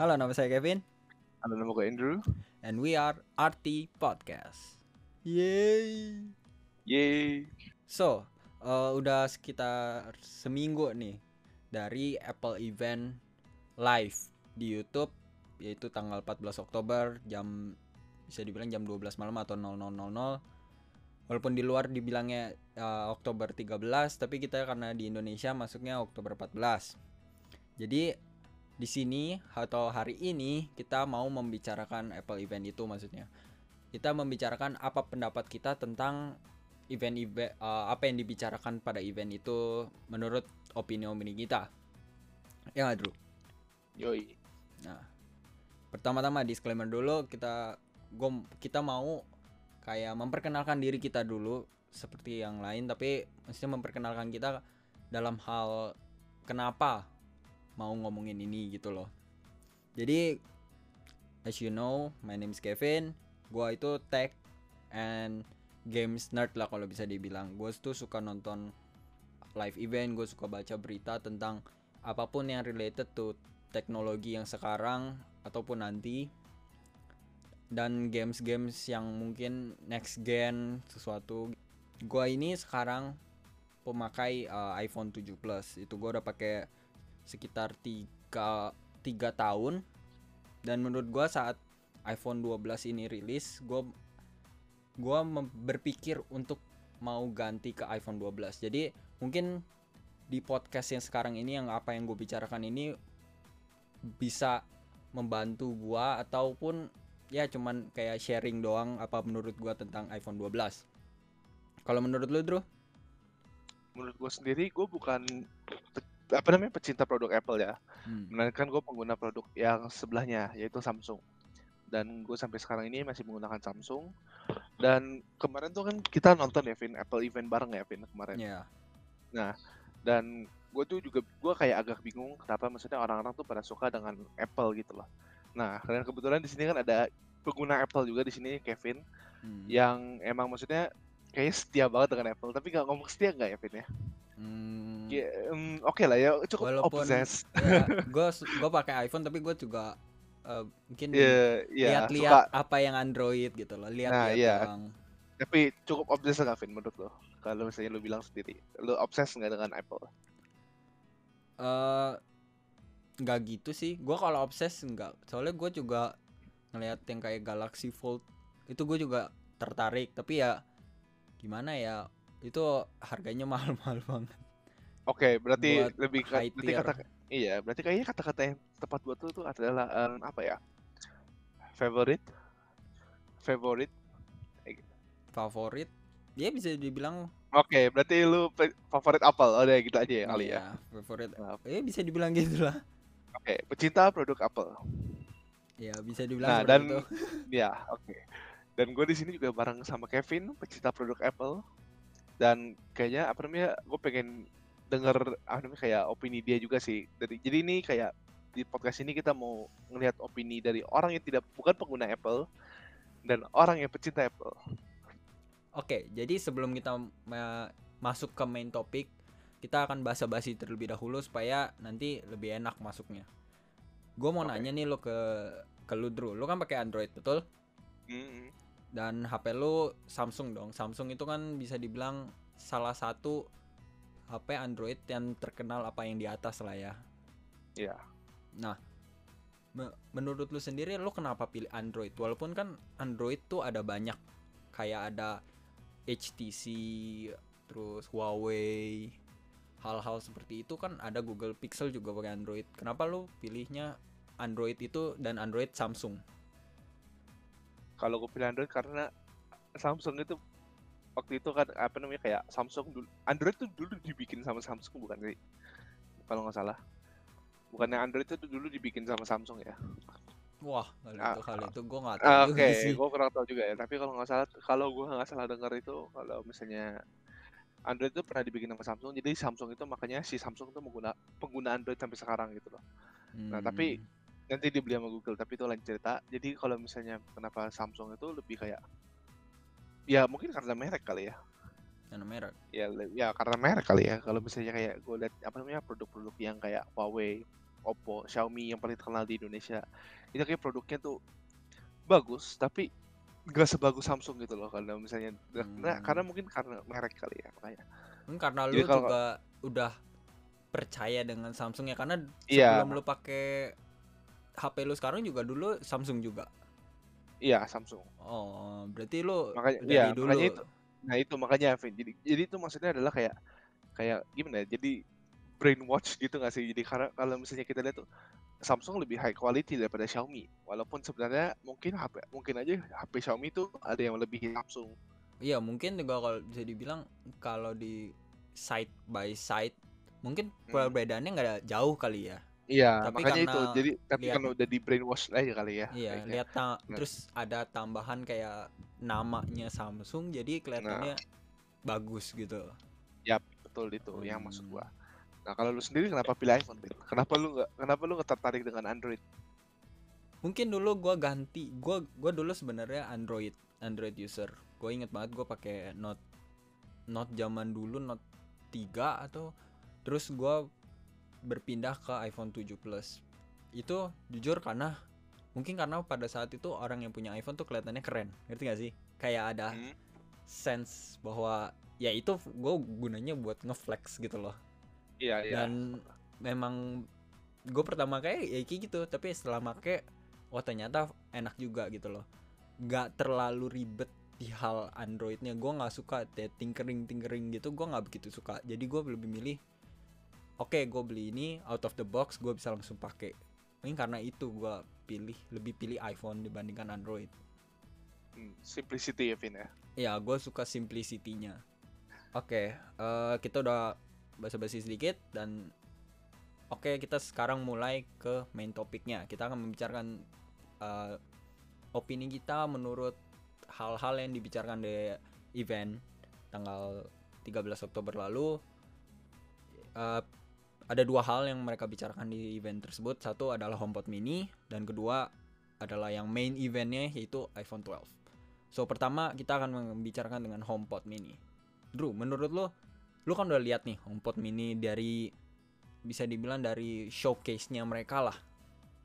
Halo, nama saya Kevin Ada nama gue Andrew. and we are RT Podcast. Yeay. Yeay. So, eh, udah sekitar seminggu nih dari Apple event live di YouTube yaitu tanggal 14 Oktober jam bisa dibilang jam 12 malam atau 00.00. Walaupun di luar dibilangnya eh, Oktober 13, tapi kita karena di Indonesia masuknya Oktober 14. Jadi di sini atau hari ini kita mau membicarakan Apple event itu maksudnya. Kita membicarakan apa pendapat kita tentang event-event eh, apa yang dibicarakan pada event itu menurut opini-opini kita. Ya nggak, Drew? Yoi. Nah, pertama-tama disclaimer dulu kita gua kita mau kayak memperkenalkan diri kita dulu seperti yang lain tapi maksudnya memperkenalkan kita dalam hal kenapa mau ngomongin ini gitu loh. Jadi as you know, my name is Kevin. Gua itu tech and games nerd lah kalau bisa dibilang. Gue tuh suka nonton live event, gue suka baca berita tentang apa pun yang related to teknologi yang sekarang ataupun nanti dan games-games yang mungkin next gen sesuatu gua ini sekarang pemakai uh, iPhone 7 Plus itu gua udah pakai sekitar 3 3 tahun dan menurut gua saat iPhone 12 ini rilis gua mem- berpikir untuk mau ganti ke iPhone 12 jadi mungkin di podcast yang sekarang ini yang apa yang gue bicarakan ini bisa membantu gua ataupun ya cuman kayak sharing doang apa menurut gua tentang iPhone 12. Kalau menurut lu, Drew? Menurut gue sendiri, gue bukan apa namanya pecinta produk Apple ya. Hmm. Melainkan gue pengguna produk yang sebelahnya, yaitu Samsung. Dan gue sampai sekarang ini masih menggunakan Samsung. Dan kemarin tuh kan kita nonton ya, Vin, Apple event bareng ya, Vin, kemarin. Ya. Dan gue tuh juga, gue kayak agak bingung kenapa maksudnya orang-orang tuh pada suka dengan Apple gitu loh. Nah, dan kebetulan di sini kan ada pengguna Apple juga di sini, Kevin, Hmm. yang emang maksudnya kayaknya setia banget dengan Apple. Tapi nggak ngomong setia nggak ya, Vin ya? Hmm. Ya, em, oke lah ya, cukup Walaupun obses. ya, gue gue pakai iPhone tapi gue juga eh, mungkin Iya, iya, lihat-lihat suka. apa yang Android gitu loh. Lihat-lihat Nah, iya. doang. Tapi cukup obses nggak, Vin, menurut lo? Kalau misalnya lo bilang sendiri, lo obses nggak dengan Apple? eh nggak gitu sih. Gua kalau obses nggak. Soalnya gue juga ngeliat yang kayak Galaxy Fold itu gue juga tertarik. Tapi ya gimana ya itu harganya mahal-mahal banget. Oke, berarti Buat lebih high berarti tier. kata iya, berarti kayaknya kata-kata yang tepat buat lo tuh adalah em, apa ya? Favorite, favorite. Favorit dia bisa dibilang Oke, berarti lu favorit Apple. Oh, udah gitu aja ya kali ya. iya, favorit. Eh bisa dibilang gitu lah. Oke, pecinta produk Apple. Ya bisa dibilang Nah, dan itu. ya, oke. Dan gue di sini juga bareng sama Kevin, pecinta produk Apple. Dan kayaknya apa namanya, gue pengen denger apa namanya kayak opini dia juga sih. Dari jadi ini kayak di podcast ini kita mau ngelihat opini dari orang yang tidak bukan pengguna Apple dan orang yang pecinta Apple. Oke, jadi sebelum kita ma- masuk ke main topik, kita akan basa-basi terlebih dahulu supaya nanti lebih enak masuknya. Gue mau Oke. nanya nih lo ke ke lu Drew, lu kan pakai Android betul? Mm-mm. Dan HP lu Samsung dong. Samsung itu kan bisa dibilang salah satu HP Android yang terkenal apa yang di atas lah ya. Iya. Nah, me- menurut lu sendiri lu kenapa pilih Android? Walaupun kan Android tuh ada banyak kayak ada HTC, terus Huawei, hal-hal seperti itu kan ada Google Pixel juga pakai Android. Kenapa lu pilihnya Android itu dan Android Samsung? Kalau gue pilih Android karena Samsung itu waktu itu kan apa namanya kayak Samsung dulu Android tuh dulu dibikin sama Samsung bukan sih? Kalau nggak salah. Bukannya Android itu dulu dibikin sama Samsung ya? Wah, kalau Ah, itu kali itu gua nggak tahu Ah, Oke, sih. gue kurang tahu juga ya. Tapi kalau nggak salah, kalau gue nggak salah dengar itu, kalau misalnya Android itu pernah dibikin sama Samsung, jadi Samsung itu makanya si Samsung itu mengguna pengguna Android sampai sekarang gitu loh. Nah, tapi Hmm, nanti dibeli sama Google, tapi itu lain cerita. Jadi kalau misalnya kenapa Samsung itu lebih kayak, ya mungkin karena merek kali ya. karena merek. Ya, ya karena merek kali ya. Kalau misalnya kayak gue lihat apa namanya produk-produk yang kayak Huawei, Oppo, Xiaomi yang paling terkenal di Indonesia. Itu kayak produknya tuh bagus, tapi nggak sebagus Samsung gitu loh kalau misalnya karena, Hmm. karena mungkin karena merek kali ya makanya. Mungkin karena Jadi lu kalau- juga udah percaya dengan Samsung ya karena Iya. sebelum lu pakai HP lu sekarang juga dulu Samsung juga. Iya, Samsung. Oh, berarti lu Makanya dari iya, dulu. makanya itu. Nah, itu makanya Vin. Jadi jadi itu maksudnya adalah kayak kayak gimana ya? Jadi brainwash gitu nggak sih? Jadi karena kalau misalnya kita lihat tuh Samsung lebih high quality daripada Xiaomi. Walaupun sebenarnya mungkin HP mungkin aja HP Xiaomi itu ada yang lebih Samsung. Iya, mungkin juga kalau bisa dibilang kalau di side by side mungkin Hmm. perbedaannya nggak ada jauh kali ya. Iya, Tapi makanya itu. Jadi tapi lihat- karena udah di brainwash aja kali ya. Iya, kayaknya. lihat ta- Nah. terus ada tambahan kayak namanya Samsung jadi kelihatannya Nah. bagus gitu. Yap, betul itu yang maksud Hmm. gua. Nah, kalau lu sendiri kenapa pilih iPhone? Kenapa lu nggak kenapa lu nggak tertarik dengan Android? Mungkin dulu gua ganti. Gua gua dulu sebenarnya Android, Android user. Gue inget banget gua pakai Note Note zaman dulu Note 3 atau terus gua berpindah ke iPhone 7 Plus. Itu jujur karena mungkin karena pada saat itu orang yang punya iPhone tuh kelihatannya keren. Ngerti gak sih? Kayak ada Hmm. sense bahwa ya itu gue gunanya buat ngeflex gitu loh. Iya, iya. dan memang gue pertama kayak ya kayak gitu tapi setelah make wah ternyata enak juga gitu loh nggak terlalu ribet di hal Androidnya gue nggak suka tinkering tinkering gitu gue nggak begitu suka jadi gue lebih milih oke gue beli ini out of the box gue bisa langsung pakai mungkin karena itu gue pilih lebih pilih iPhone dibandingkan Android. Hmm, simplicity ya, Vin ya. ya gue suka simplicity-nya. Oke eh, kita udah basa-basi sedikit dan oke kita sekarang mulai ke main topiknya. Kita akan membicarakan eh, opini kita menurut hal-hal yang dibicarakan di event tanggal 13 Oktober lalu. Eh, ada dua hal yang mereka bicarakan di event tersebut satu adalah HomePod mini dan kedua adalah yang main eventnya yaitu iPhone 12 So pertama kita akan membicarakan dengan HomePod mini. Drew, menurut lo, lo kan udah lihat nih HomePod mini dari bisa dibilang dari showcase-nya mereka lah.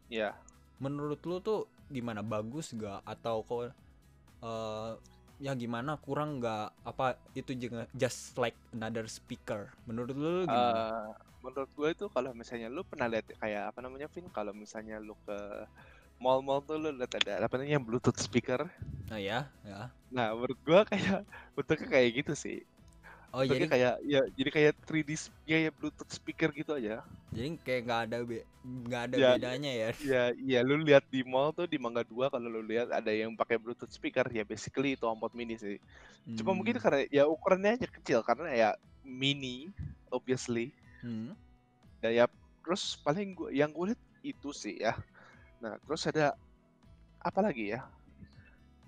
Iya. Menurut lo tuh gimana? Bagus gak? Atau kok eh ya gimana? Kurang gak? Apa itu juga just like another speaker? Menurut lo gimana? Eh, menurut gue itu kalau misalnya lu pernah lihat kayak apa namanya Vin kalau misalnya lu ke mall-mall tuh lu lihat ada apa namanya Bluetooth speaker nah ya, ya. nah menurut gue kayak bentuknya kayak gitu sih Oh bentuknya jadi kayak ya jadi kayak 3D s- ya, ya Bluetooth speaker gitu aja jadi kayak nggak ada be- nggak ada Ya, bedanya ya. ya ya lu lihat di mall tuh di Mangga 2 kalau lu lihat ada yang pakai Bluetooth speaker ya basically itu HomePod mini sih cuma mungkin Hmm. karena ya ukurannya aja kecil karena ya mini obviously Hmm. ya, ya. Terus paling gua yang gue lihat itu sih ya. Nah terus ada apa lagi ya?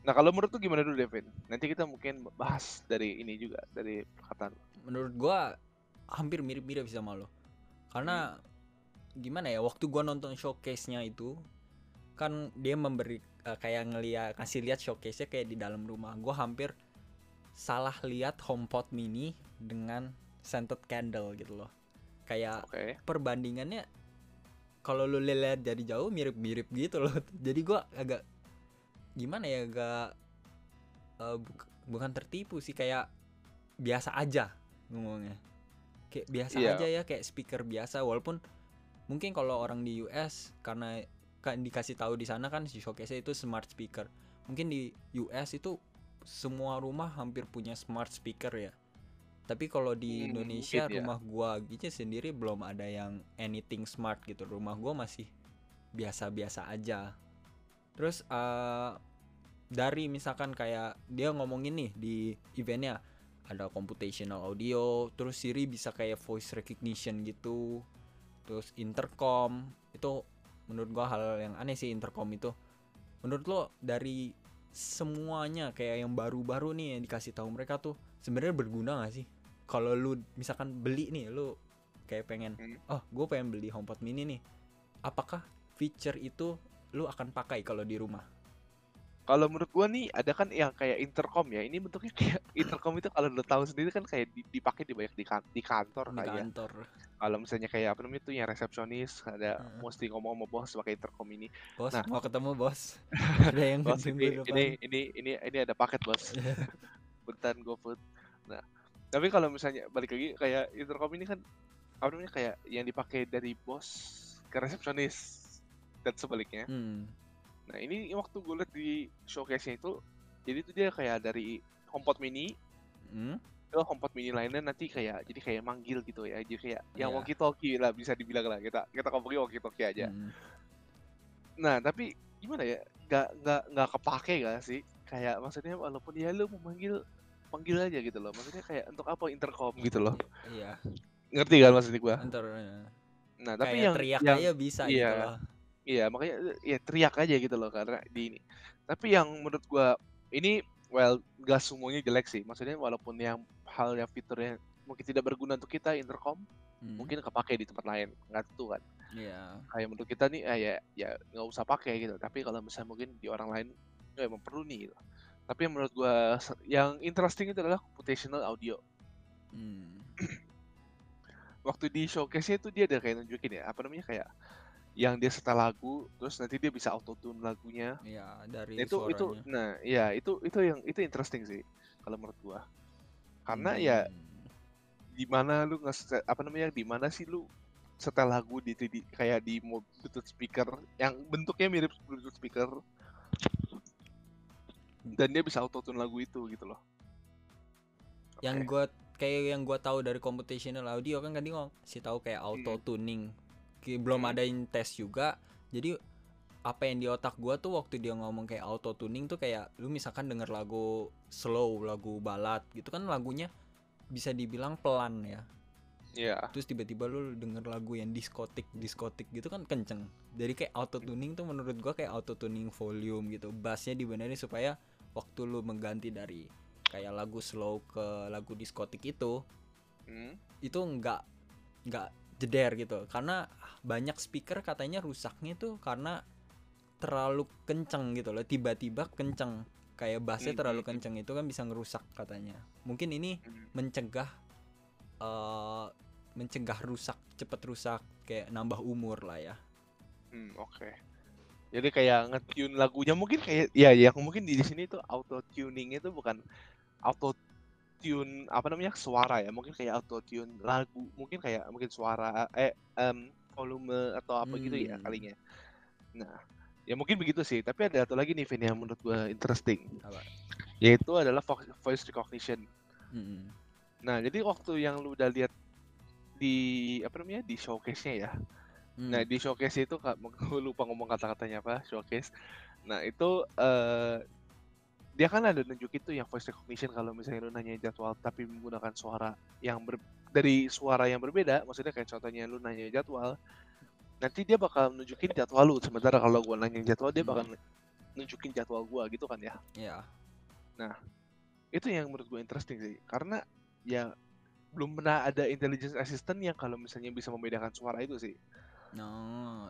Nah kalau menurut tuh gimana dulu Devin? Nanti kita mungkin bahas dari ini juga dari perkataan menurut gua hampir mirip-mirip sama lo. Karena gimana ya waktu gua nonton showcase-nya itu kan dia memberi eh, kayak ngeliat kasih lihat showcase-nya kayak di dalam rumah. Gua hampir salah lihat HomePod mini dengan scented candle gitu loh kayak oke. perbandingannya kalau lu lihat dari jauh mirip-mirip gitu loh. Jadi gua agak gimana ya agak eh, buk- bukan tertipu sih kayak biasa aja ngomongnya. Kayak biasa Iya. aja ya kayak speaker biasa. Walaupun mungkin kalau orang di US karena kan dikasih tahu di sana kan si showcase itu smart speaker. Mungkin di US itu semua rumah hampir punya smart speaker ya tapi kalau di Hmm, Indonesia ya. rumah gua gitu sendiri belum ada yang anything smart gitu. Rumah gua masih biasa-biasa aja. Terus eh, dari misalkan kayak dia ngomongin nih di eventnya ada computational audio terus Siri bisa kayak voice recognition gitu terus intercom itu menurut gua hal yang aneh sih intercom itu. Menurut lo dari semuanya kayak yang baru-baru nih yang dikasih tahu mereka tuh sebenarnya berguna gak sih kalau lu misalkan beli nih lu kayak pengen Hmm. oh gue pengen beli HomePod mini nih. Apakah feature itu lu akan pakai kalau di rumah? Kalau menurut gua nih ada kan yang kayak intercom ya. Ini bentuknya kayak intercom itu kalau lo tahu sendiri kan kayak di- dipakai di banyak di, kan- di kantor di kayak kantor. Kalau misalnya kayak apa namanya tuh yang resepsionis ada Heeh. mesti ngomong sama bos pakai intercom ini. Bos, Nah. mau ketemu bos. Ada yang bos ini ini ini ini ini ada paket bos. Bentar GoFood. Nah tapi kalau misalnya balik lagi kayak intercom ini kan apa namanya kayak yang dipakai dari bos ke resepsionis dan sebaliknya Hmm. nah ini waktu gue liat di showcase-nya itu jadi itu dia kayak dari HomePod mini Hmm? ke HomePod mini lainnya nanti kayak jadi kayak manggil gitu ya jadi kayak yang Iya. walkie talkie lah bisa dibilang lah kita kita ngomongin walkie talkie aja Hmm. nah tapi gimana ya nggak nggak nggak kepake gak sih kayak maksudnya walaupun ya lu mau manggil panggil aja gitu loh maksudnya kayak untuk apa intercom gitu loh Iya, ngerti kan maksudnya gua ntar eh, nah tapi kayak yang teriak yang aja bisa gitu iya. loh. iya makanya ya teriak aja gitu loh karena di ini tapi yang menurut gua ini well gak semuanya jelek sih maksudnya walaupun yang hal yang fiturnya mungkin tidak berguna untuk kita intercom Hmm. mungkin kepake di tempat lain nggak tentu kan Iya. kayak menurut kita nih eh, ya ya nggak usah pakai gitu tapi kalau misalnya mungkin di orang lain ya emang perlu nih gitu. Tapi yang menurut gua se- yang interesting itu adalah computational audio Hmm. waktu di showcase itu dia ada kayak nunjukin ya apa namanya kayak yang dia setel lagu terus nanti dia bisa auto tune lagunya Iya, dari Nah, itu itu suaranya. nah ya itu itu yang itu interesting sih kalau menurut gua karena ya Hmm. di mana lu nge apa namanya di mana sih lu setel lagu di, di kayak di Bluetooth speaker yang bentuknya mirip Bluetooth speaker dan dia bisa auto tune lagu itu gitu loh. yang Oke. gua kayak yang gua tahu dari computational audio kan tadi ngomong sih tahu kayak auto tuning Ki- belum Hmm. ada yang tes juga jadi apa yang di otak gua tuh waktu dia ngomong kayak auto tuning tuh kayak lu misalkan denger lagu slow lagu balad gitu kan lagunya bisa dibilang pelan ya Iya. terus tiba-tiba lu denger lagu yang diskotik diskotik gitu kan kenceng jadi kayak auto tuning tuh menurut gua kayak auto tuning volume gitu bassnya dibenerin supaya waktu lu mengganti dari kayak lagu slow ke lagu diskotik itu Hmm. itu nggak nggak jeder gitu karena banyak speaker katanya rusaknya tuh karena terlalu kenceng gitu loh tiba-tiba kenceng kayak bassnya Hmm, terlalu hmm, hmm. kenceng itu kan bisa ngerusak katanya mungkin ini mencegah eh mencegah rusak cepet rusak kayak nambah umur lah ya Hmm, oke. Jadi kayak nge-tune lagunya mungkin kayak ya ya mungkin di di sini tuh auto tuning itu bukan auto tune apa namanya suara ya mungkin kayak auto tune lagu mungkin kayak mungkin suara eh em, volume atau apa gitu ya Hmm. kalinya. Nah, ya mungkin begitu sih. Tapi ada satu lagi nih Vin yang menurut gua interesting. Apa? Yaitu adalah vo- voice recognition. Mm-mm. Nah, jadi waktu yang lu udah lihat di apa namanya di showcase-nya ya. Mm. Nah di showcase itu kak, gue lupa ngomong kata-katanya apa showcase. Nah itu eh dia kan ada nunjukin tuh yang voice recognition kalau misalnya lu nanya jadwal tapi menggunakan suara yang ber, dari suara yang berbeda, maksudnya kayak contohnya lu nanya jadwal, nanti dia bakal nunjukin jadwal lu. Sementara kalau gua nanya jadwal dia bakal nunjukin jadwal gua gitu kan ya. ya Itu yang menurut gue interesting sih, karena ya belum pernah ada intelligence assistant yang kalau misalnya bisa membedakan suara itu sih. No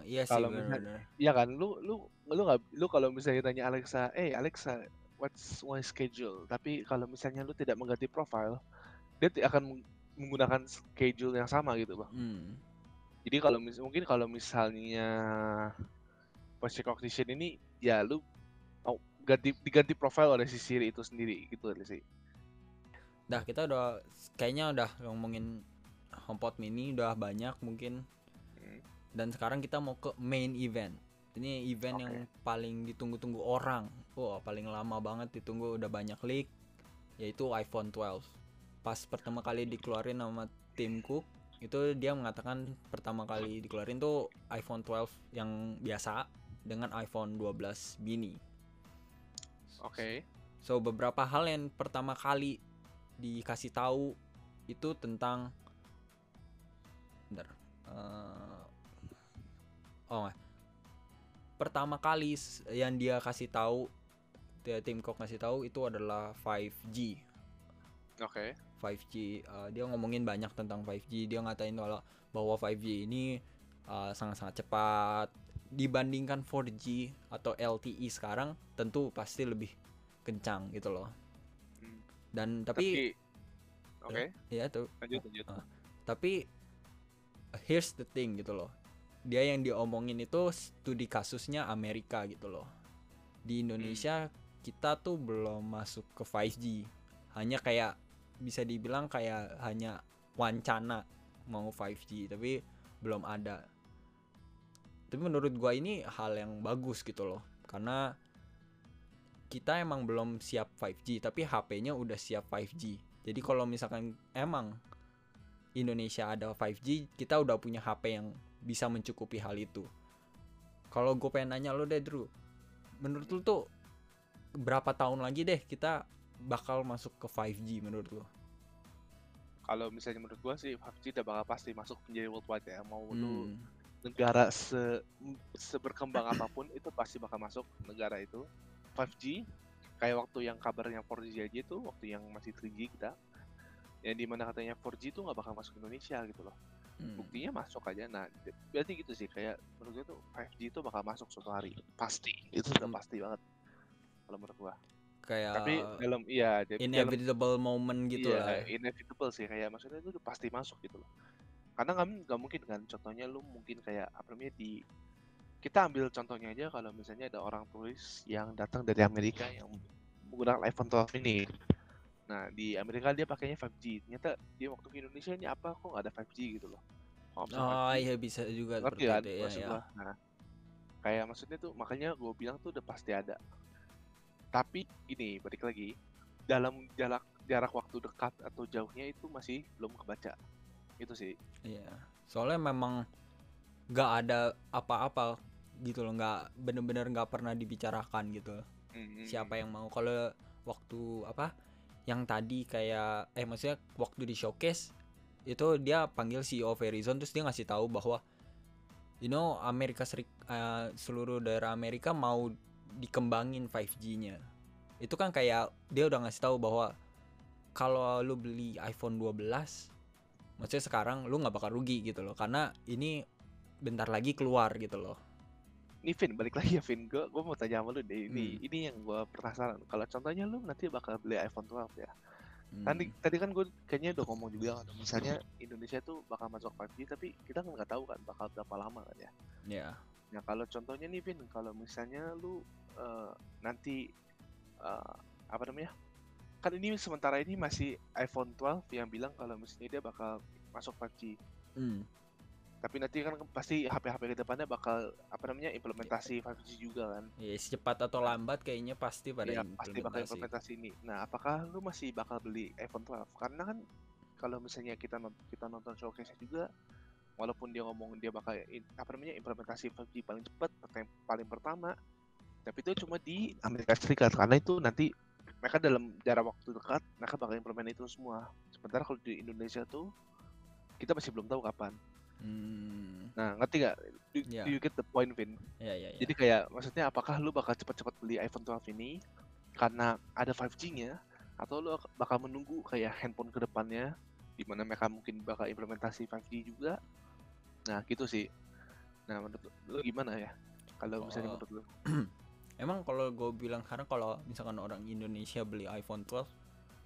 iya sih Kalau misal- benar-benar Iya kan, lu lu lu nggak lu kalau misalnya tanya Alexa, eh Alexa, what's my schedule? Tapi kalau misalnya lu tidak mengganti profile, dia akan meng- menggunakan schedule yang sama gitu, bang. Hmm. Jadi kalau mis mungkin kalau misalnya voice recognition ini, ya lu mau ganti diganti profile oleh si Siri itu sendiri gitu sih. Dah kita udah kayaknya udah ngomongin HomePod mini udah banyak mungkin. Dan sekarang kita mau ke main event. Ini event Oke. yang paling ditunggu-tunggu orang. Wah, paling lama banget ditunggu udah banyak leak yaitu iPhone 12. Pas pertama kali dikeluarin sama Tim Cook itu dia mengatakan pertama kali dikeluarin tuh iPhone 12 yang biasa dengan iPhone 12 mini. Oke. So beberapa hal yang pertama kali dikasih tahu itu tentang Bentar. eh, oh nggak. pertama kali yang dia kasih tahu dia tim Cook kasih tahu itu adalah 5G Oke. 5G eh, dia ngomongin banyak tentang 5G dia ngatain kalau bahwa 5G ini eh, sangat-sangat cepat dibandingkan 4G atau LTE sekarang tentu pasti lebih kencang gitu loh Hmm. dan Tapi tapi Oke, ya tuh lanjut lanjut. Ah. tapi here's the thing gitu loh dia yang diomongin itu studi kasusnya Amerika gitu loh. Di Indonesia kita tuh belum masuk ke 5G hanya kayak bisa dibilang kayak hanya wacana mau 5G tapi belum ada. Tapi menurut gua ini hal yang bagus gitu loh. Karena kita emang belum siap 5G tapi HP-nya udah siap 5G jadi kalau misalkan emang Indonesia ada 5G kita udah punya HP yang bisa mencukupi hal itu. Kalau gue pengen nanya lo deh Drew. Menurut lo tuh berapa tahun lagi deh kita bakal masuk ke 5G menurut lo Kalau misalnya menurut gua sih 5G udah bakal pasti masuk menjadi worldwide ya. Mau lu Hmm. negara se seberkembang apa pun itu pasti bakal masuk negara itu. 5G kayak waktu yang kabarnya 4G aja itu waktu yang masih 3G kita yang di mana katanya 4G itu nggak bakal masuk ke Indonesia gitu loh Hmm. buktinya masuk aja. Nah berarti gitu sih kayak menurut gue tuh 5G itu bakal masuk suatu hari. Pasti. Itu udah Hmm. pasti banget. Kalau menurut gua. Kayak tapi dalam iya jadi dalam inevitable moment gitu iya, lah. inevitable sih. Kayak maksudnya itu pasti masuk gitu loh. Karena nggak nggak mungkin kan contohnya lu mungkin kayak apa namanya di kita ambil contohnya aja kalau misalnya ada orang turis yang datang dari Amerika yang menggunakan iPhone 12 ini nah di Amerika dia pakainya 5G ternyata dia waktu ke Indonesia ini apa kok nggak ada 5G gitu loh oh 5G? iya bisa juga ngerti seperti kan itu ya, maksud ya. nah kayak maksudnya tuh makanya gue bilang tuh udah pasti ada tapi gini balik lagi dalam jarak jarak waktu dekat atau jauhnya itu masih belum kebaca itu sih Iya, soalnya memang nggak ada apa-apa gitu loh, nggak bener-bener nggak pernah dibicarakan gitu. Mm, Siapa yang mau? Kalau waktu apa? Yang tadi kayak, eh maksudnya waktu di showcase itu dia panggil CEO Verizon terus dia ngasih tahu bahwa, you know Amerika Serik, eh, seluruh daerah Amerika mau dikembangin 5G-nya. Itu kan kayak dia udah ngasih tahu bahwa kalau lu beli iPhone 12 maksudnya sekarang lu nggak bakal rugi gitu loh karena ini bentar lagi keluar gitu loh ini Vin balik lagi ya Vin gue gue mau tanya sama lu deh ini Hmm. ini yang gue penasaran kalau contohnya lu nanti bakal beli iPhone 12 ya Hmm. tadi tadi kan gue kayaknya udah ngomong juga kalau misalnya Indonesia tuh bakal masuk 5G tapi kita kan nggak tahu kan bakal berapa lama kan ya ya Nah kalau contohnya nih Vin, kalau misalnya lu eh, nanti eh, apa namanya? Kan ini sementara ini masih iPhone 12 yang bilang kalau misalnya dia bakal masuk 5G. Hmm. Tapi nanti kan pasti HP-HP ke depannya bakal apa namanya implementasi 5G juga kan. ya secepat atau lambat kayaknya pasti pada Iya, pasti bakal implementasi. ini. Nah, apakah lu masih bakal beli iPhone 12? Karena kan kalau misalnya kita kita nonton showcase juga walaupun dia ngomong dia bakal in- apa namanya implementasi 5G paling cepat paling pertama tapi itu cuma di Amerika Serikat karena itu nanti mereka dalam jarak waktu dekat mereka bakal implement itu semua sementara kalau di Indonesia tuh kita masih belum tahu kapan Hmm. nah ngerti gak? Do, Iya. do you get the point Vin? ya ya ya Jadi kayak maksudnya apakah lu bakal cepat-cepat beli iPhone 12 ini karena ada 5G-nya atau lu ak- bakal menunggu kayak handphone ke depannya di mana mereka mungkin bakal implementasi 5G juga. Nah, gitu sih. Nah, menurut lu gimana ya? Kalau misalnya Oh. menurut lu? emang kalau gue bilang karena kalau misalkan orang Indonesia beli iPhone 12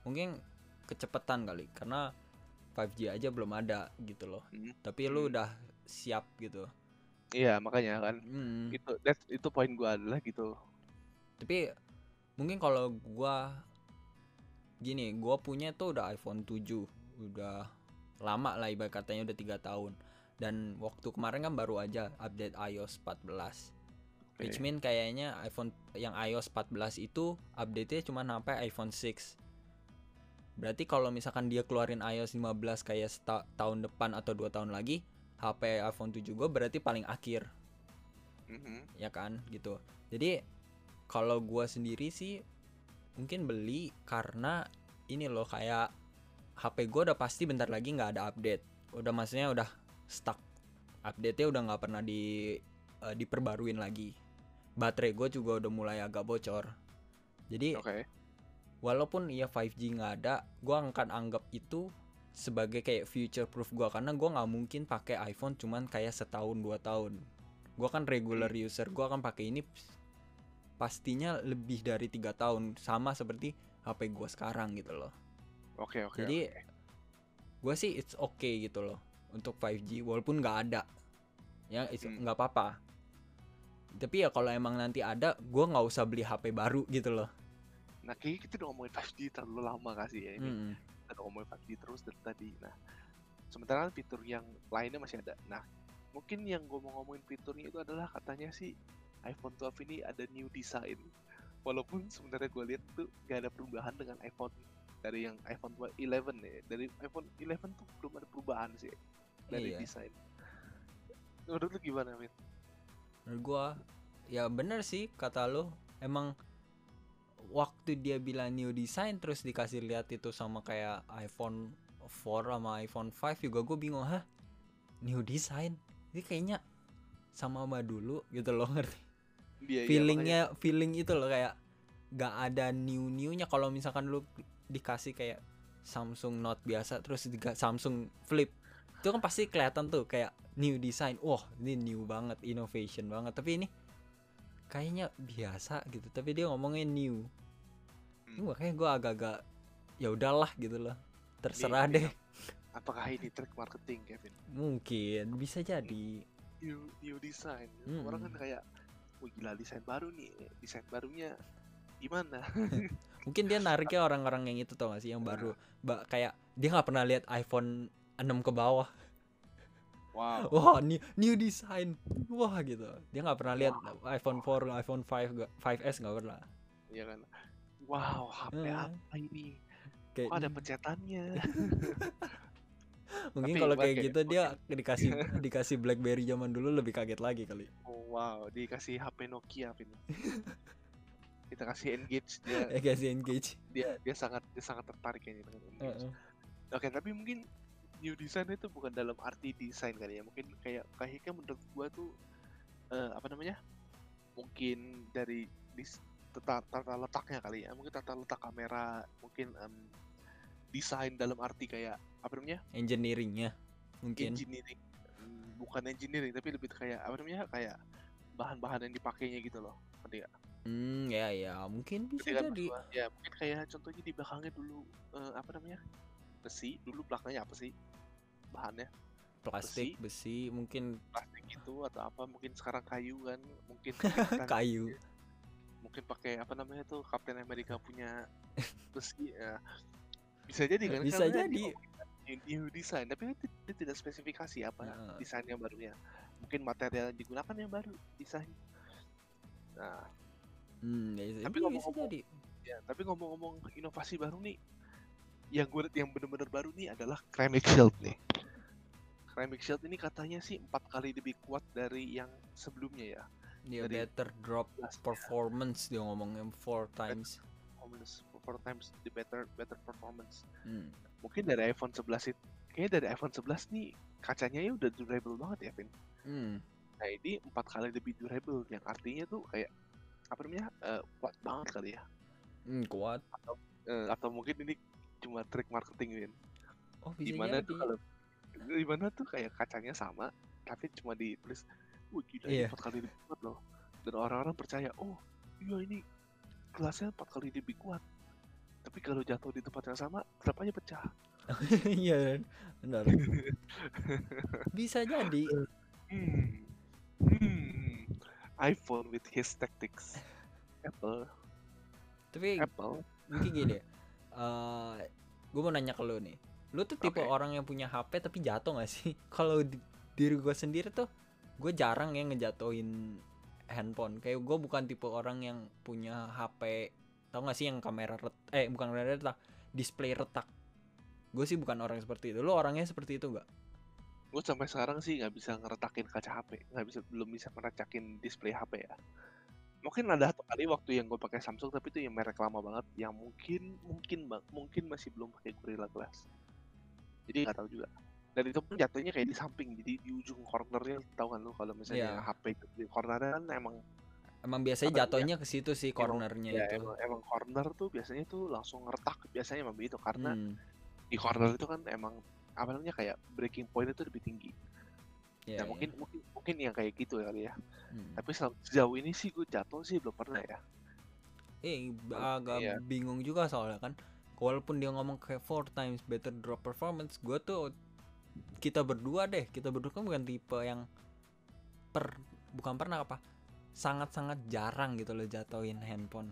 mungkin kecepatan kali karena 5G aja belum ada gitu loh Hmm. tapi lu Hmm. udah siap gitu Iya, makanya kan Hmm. itu that's, itu poin gua adalah gitu. tapi mungkin kalau gua gini gua punya tuh udah iPhone 7 udah lama lah ibarat katanya udah tiga tahun dan waktu kemarin kan baru aja update iOS 14 Oke. which mean kayaknya iPhone yang iOS 14 itu update-nya cuma sampai iPhone 6 berarti kalau misalkan dia keluarin iOS 15 kayak seta- tahun depan atau dua tahun lagi HP iPhone 7 gue berarti paling akhir. Mhm. ya kan? Gitu. Jadi kalau gua sendiri sih mungkin beli karena ini loh kayak HP gua udah pasti bentar lagi nggak ada update. Udah maksudnya udah stuck. Update nya udah nggak pernah di eh, diperbaruin lagi. Baterai gue juga udah mulai agak bocor. Jadi Oke. Walaupun ya 5G nggak ada gua akan anggap itu sebagai kayak future proof gua karena gua nggak mungkin pakai iPhone cuman kayak setahun dua tahun gua kan regular user gua akan pakai ini pastinya lebih dari tiga tahun sama seperti HP gua sekarang gitu loh Oke, oke. jadi oke. gua sih it's okay gitu loh untuk 5G walaupun nggak ada ya Hmm. nggak apa-apa tapi ya kalau emang nanti ada gue nggak usah beli HP baru gitu loh Nah, kayaknya kita udah ngomongin 5G terlalu lama kasih ya ini. Mm-mm. Kita udah ngomongin 5G terus dari tadi. Nah, sementara kan fitur yang lainnya masih ada. Nah, mungkin yang gue mau ngomongin fiturnya itu adalah katanya sih iPhone 12 ini ada new design. Walaupun sebenarnya gue lihat tuh gak ada perubahan dengan iPhone dari yang iPhone 11 ya. Dari iPhone 11 tuh belum ada perubahan sih dari Iya. desain. Menurut lu gimana, Min? menurut gue ya bener sih kata lo emang waktu dia bilang new design terus dikasih lihat itu sama kayak iPhone 4 sama iPhone 5 juga gue bingung hah? New design? Ini kayaknya sama sama dulu gitu loh ngerti? Dia, iya, feelingnya feeling itu loh kayak gak ada new newnya kalau misalkan lu dikasih kayak Samsung Note biasa terus juga Samsung Flip itu kan pasti kelihatan tuh kayak new design. Wah ini new banget innovation banget. Tapi ini kayaknya biasa gitu tapi dia ngomongnya new. Hmm. makanya gue agak-agak ya udahlah gitu loh terserah Ini- deh. Apakah ini trik marketing, Kevin? mungkin bisa jadi. New new design. Mm-mm. orang kan kayak wah gila desain baru nih. Desain barunya gimana? Mungkin dia nariknya orang-orang yang itu tau gak sih yang baru ba- kayak dia nggak pernah lihat iPhone 6 ke bawah wow. Wah new, new design. Wah gitu. Dia nggak pernah lihat iPhone 4 iPhone 5 nggak- 5s nggak pernah. Ya kan? Wow HP Eh. apa ini? Kayak kok ada pencetannya mungkin kalau kayak gitu dia bangke. dikasih dikasih BlackBerry zaman dulu lebih kaget lagi kali. Oh, wow. Dikasih HP Nokia Vin. Kita kasih engage dia ya kasih engage dia dia sangat dia sangat tertarik kayaknya dengan engage Heeh. oke tapi mungkin new design itu bukan dalam arti desain kali ya. Mungkin kayak kayaknya menurut gua tuh eh, apa namanya? Mungkin dari dis, tata, tata letaknya kali ya. Mungkin tata letak kamera mungkin em, desain dalam arti kayak apa namanya? Engineeringnya mungkin. Engineering. Bukan engineering tapi lebih kayak apa namanya? Kayak bahan-bahan yang dipakainya gitu loh. Ngerti nggak? hmm ya ya. Mungkin bisa kan jadi. gua? ya mungkin kayak contohnya di belakangnya dulu eh, apa namanya? Besi. Dulu belakangnya apa sih bahannya? Plastik besi? mungkin plastik itu atau apa? Mungkin sekarang kayu kan? Mungkin kayu. mungkin pakai apa namanya tuh? Captain America punya besi ya. Bisa jadi kan? Bisa Karena jadi. dia new, design tapi dia, dia tidak spesifikasi apa Heeh. desain yang barunya. Mungkin material yang digunakan yang baru desain. Nah. Hmm ya, Tapi bisa ngomong-ngomong- jadi. ya tapi ngomong-ngomong inovasi baru nih yang gue yang bener-bener baru nih adalah ceramic shield nih ceramic shield ini katanya sih empat kali lebih kuat dari yang sebelumnya ya. Dia dari better drop ya. performance dia ngomongnya four times. performance four times the better better performance. Hmm. mungkin dari iPhone 11 itu kayaknya dari iPhone 11 nih kacanya ya udah durable banget ya Vin. Hmm. nah ini empat kali lebih durable yang artinya tuh kayak apa namanya eh, kuat banget kali ya. Hmm, kuat. Eh, atau mungkin ini cuma trik marketing Vin. Oh bisa jadi. tuh kalau gimana tuh kayak kacanya sama tapi cuma ditulis wah gila ini Iya. empat kali lebih kuat loh. Dan orang-orang percaya oh iya ini gelasnya empat kali lebih kuat. Tapi kalau jatuh di tempat yang sama kenapanya pecah. Iya benar. Bisa jadi. Hmm. hmm. iPhone with his tactics. Apple. Tapi Apple. mungkin gini eh gue mau nanya ke lu nih lu tuh tipe Oke. orang yang punya HP tapi jatuh gak sih? Kalau di- diri gue sendiri tuh gue jarang yang ngejatuhin handphone. Kayak gue bukan tipe orang yang punya HP tau gak sih yang kamera ret eh bukan kamera retak display retak. Gue sih bukan orang seperti itu. Lu orangnya seperti itu gak gue sampai sekarang sih nggak bisa ngeretakin kaca HP nggak bisa belum bisa ngeretakin display HP ya. Mungkin ada satu kali waktu yang gue pakai Samsung tapi itu yang merek lama banget. Yang mungkin mungkin bang mungkin masih belum pakai Gorilla Glass jadi nggak tahu juga dan itu pun jatuhnya kayak di samping jadi di ujung cornernya tahu kan lu kalau misalnya Iya. HP itu di cornernya kan emang emang biasanya jatuhnya ke situ sih cornernya ya, itu emang, emang corner tuh biasanya tuh langsung ngeretak biasanya emang begitu karena Hmm, di corner itu kan emang apa namanya kayak breaking point itu lebih tinggi iya, ya iya. mungkin mungkin mungkin yang kayak gitu kali ya Hmm. tapi sejauh ini sih gue jatuh sih belum pernah ya Eh, agak iya. bingung juga soalnya kan. Walaupun dia ngomong kayak four times better drop performance, gue tuh kita berdua deh kita berdua kan bukan tipe yang per bukan pernah apa sangat-sangat jarang gitu loh jatuhin handphone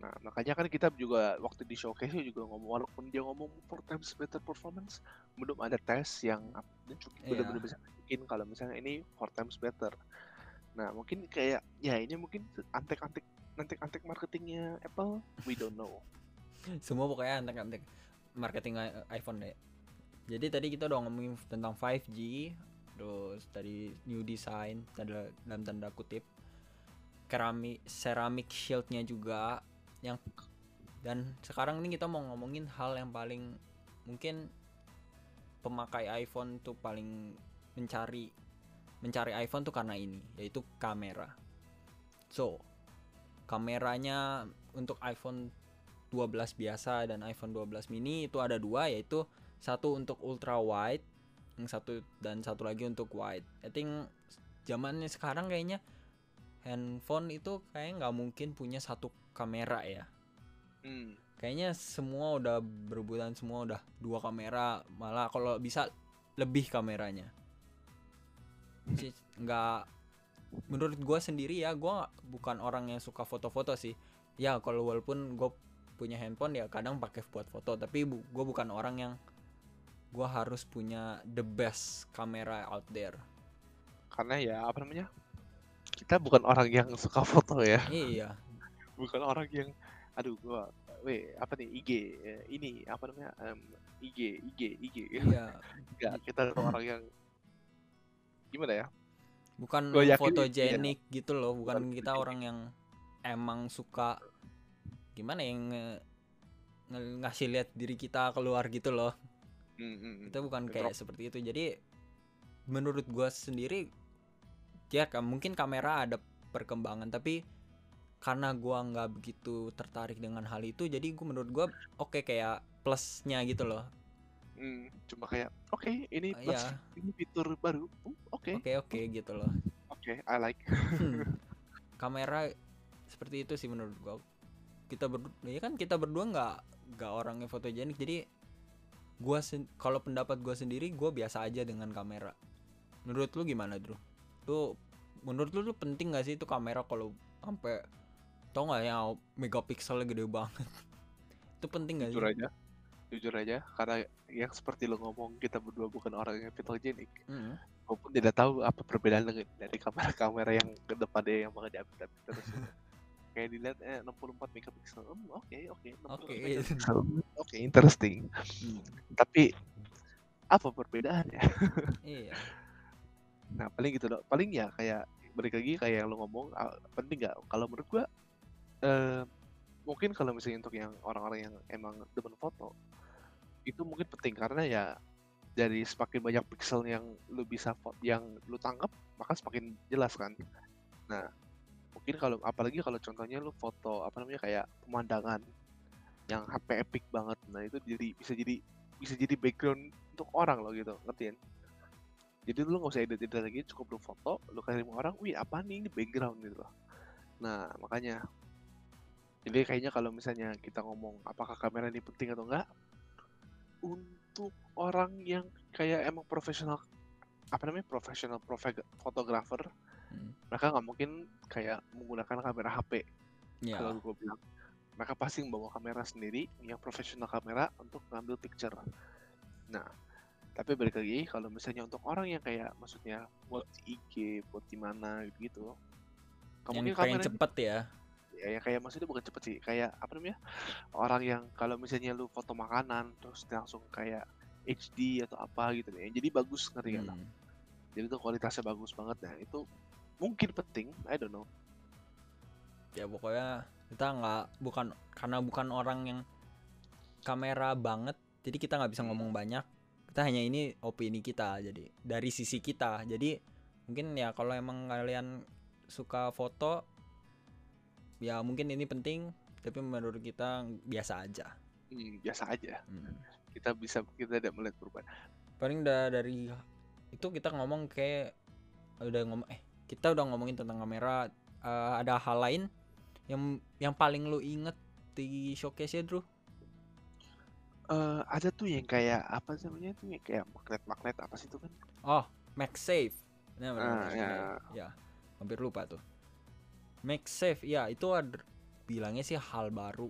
Nah, makanya kan kita juga waktu di showcase juga ngomong walaupun dia ngomong four times better performance, belum ada tes yang cukup Iya. benar-benar bisa bikin kalau misalnya ini four times better. Nah, mungkin kayak ya ini mungkin antek-antek antek-antek marketingnya Apple, we don't know. semua pokoknya antek-antek marketing iPhone deh. Jadi tadi kita udah ngomongin tentang 5G terus tadi new design tanda dalam tanda kutip. Keramik ceramic shieldnya juga yang dan sekarang ini kita mau ngomongin hal yang paling mungkin pemakai iPhone tuh paling mencari mencari iPhone tuh karena ini yaitu kamera. So kameranya untuk iPhone 12 biasa dan iPhone 12 mini itu ada dua yaitu satu untuk ultra wide yang satu dan satu lagi untuk wide. I think zamannya sekarang kayaknya handphone itu kayak nggak mungkin punya satu kamera ya. Hmm. kayaknya semua udah berebutan semua udah dua kamera malah kalau bisa lebih kameranya. Nggak menurut gue sendiri ya gue bukan orang yang suka foto-foto sih. Ya kalau walaupun gue punya handphone ya kadang pakai buat foto. Tapi bu, gue bukan orang yang gue harus punya the best kamera out there. Karena ya apa namanya? Kita bukan orang yang suka foto ya, iya. Bukan orang yang aduh gua weh apa nih IG eh, ini apa namanya em, IG IG IG iya. Enggak, kita orang yang gimana ya? bukan Gua iya. fotogenik gitu loh bukan Bukan kita orang yang emang suka gimana yang nge- ngasih lihat diri kita keluar gitu loh. Hmm, hmm, hmm. kita bukan kayak seperti itu. Jadi menurut gua sendiri ya mungkin kamera ada perkembangan tapi karena gua nggak begitu tertarik dengan hal itu jadi gua menurut gua oke kayak plusnya gitu loh. Hmm, cuma kayak oke ini Ah, plus iya. ini fitur baru Uh, oke. Oke oke gitu loh. Oke I like. Hmm. kamera seperti itu sih menurut gua kita berdua ya kan kita berdua nggak nggak orangnya fotogenik. Jadi gua kalau pendapat gua sendiri gua biasa aja dengan kamera. Menurut lu gimana Drew lu menurut lu tuh penting gak sih itu kamera kalau sampai tau nggak ya megapikselnya gede banget? Itu penting gak jujur sih aja jujur aja. Karena yang seperti lo ngomong kita berdua bukan orang yang fotogenik. Mm. maupun tidak tahu apa perbedaan dengan dari kamera-kamera yang ke depannya yang banget update terus kayak dilihat eh 64 megapiksel. Hmm, oke oke 64 Oke. megapiksel. oke interesting. Hmm. tapi apa perbedaannya? Iya. Nah paling gitu dong. Paling ya kayak balik lagi kayak yang lo ngomong ah, penting nggak? Kalau menurut gua eh mungkin kalau misalnya untuk yang orang-orang yang emang demen foto itu mungkin penting. Karena ya dari semakin banyak pixel yang lu bisa yang lu tangkap maka semakin jelas kan. Nah mungkin kalau apalagi kalau contohnya lu foto apa namanya kayak pemandangan yang HP epic banget. Nah itu jadi bisa jadi bisa jadi background untuk orang loh gitu ngertiin jadi lu nggak usah edit edit lagi cukup lu foto lu ke orang wih apa nih? Ini background gitu loh. Nah makanya jadi kayaknya kalau misalnya kita ngomong apakah kamera ini penting atau enggak untuk orang yang kayak emang profesional apa namanya profesional fotografer. Mereka nggak mungkin kayak menggunakan kamera HP ya kalau gue bilang mereka pasti membawa kamera sendiri yang profesional kamera untuk ngambil picture. Nah tapi balik lagi kalau misalnya untuk orang yang kayak maksudnya buat IG buat di mana gitu yang kamera cepet ya. Ya yang kayak maksudnya bukan cepet sih kayak apa namanya orang yang kalau misalnya lu foto makanan terus langsung kayak HD atau apa gitu deh. Jadi bagus ngerti? Hmm. jadi tuh kualitasnya bagus banget. Nah itu mungkin penting I don't know. Ya pokoknya kita nggak bukan karena bukan orang yang kamera banget jadi kita nggak bisa ngomong banyak. Kita hanya ini opini kita jadi dari sisi kita. Jadi mungkin ya kalau emang kalian suka foto ya mungkin ini penting tapi menurut kita biasa aja. Hmm, biasa aja. Hmm. kita bisa kita tidak melihat perubahan. Paling udah dari itu kita ngomong kayak udah ngomong eh kita udah ngomongin tentang kamera Eh, ada hal lain yang yang paling lu inget di showcase ya Drew Eh, ada tuh yang kayak apa sih namanya tuh yang kayak magnet-magnet apa sih itu kan? Oh, MagSafe. Nah, benar, Ah, benar, ya. ya. Hampir lupa tuh. MagSafe, ya itu ada bilangnya sih hal baru.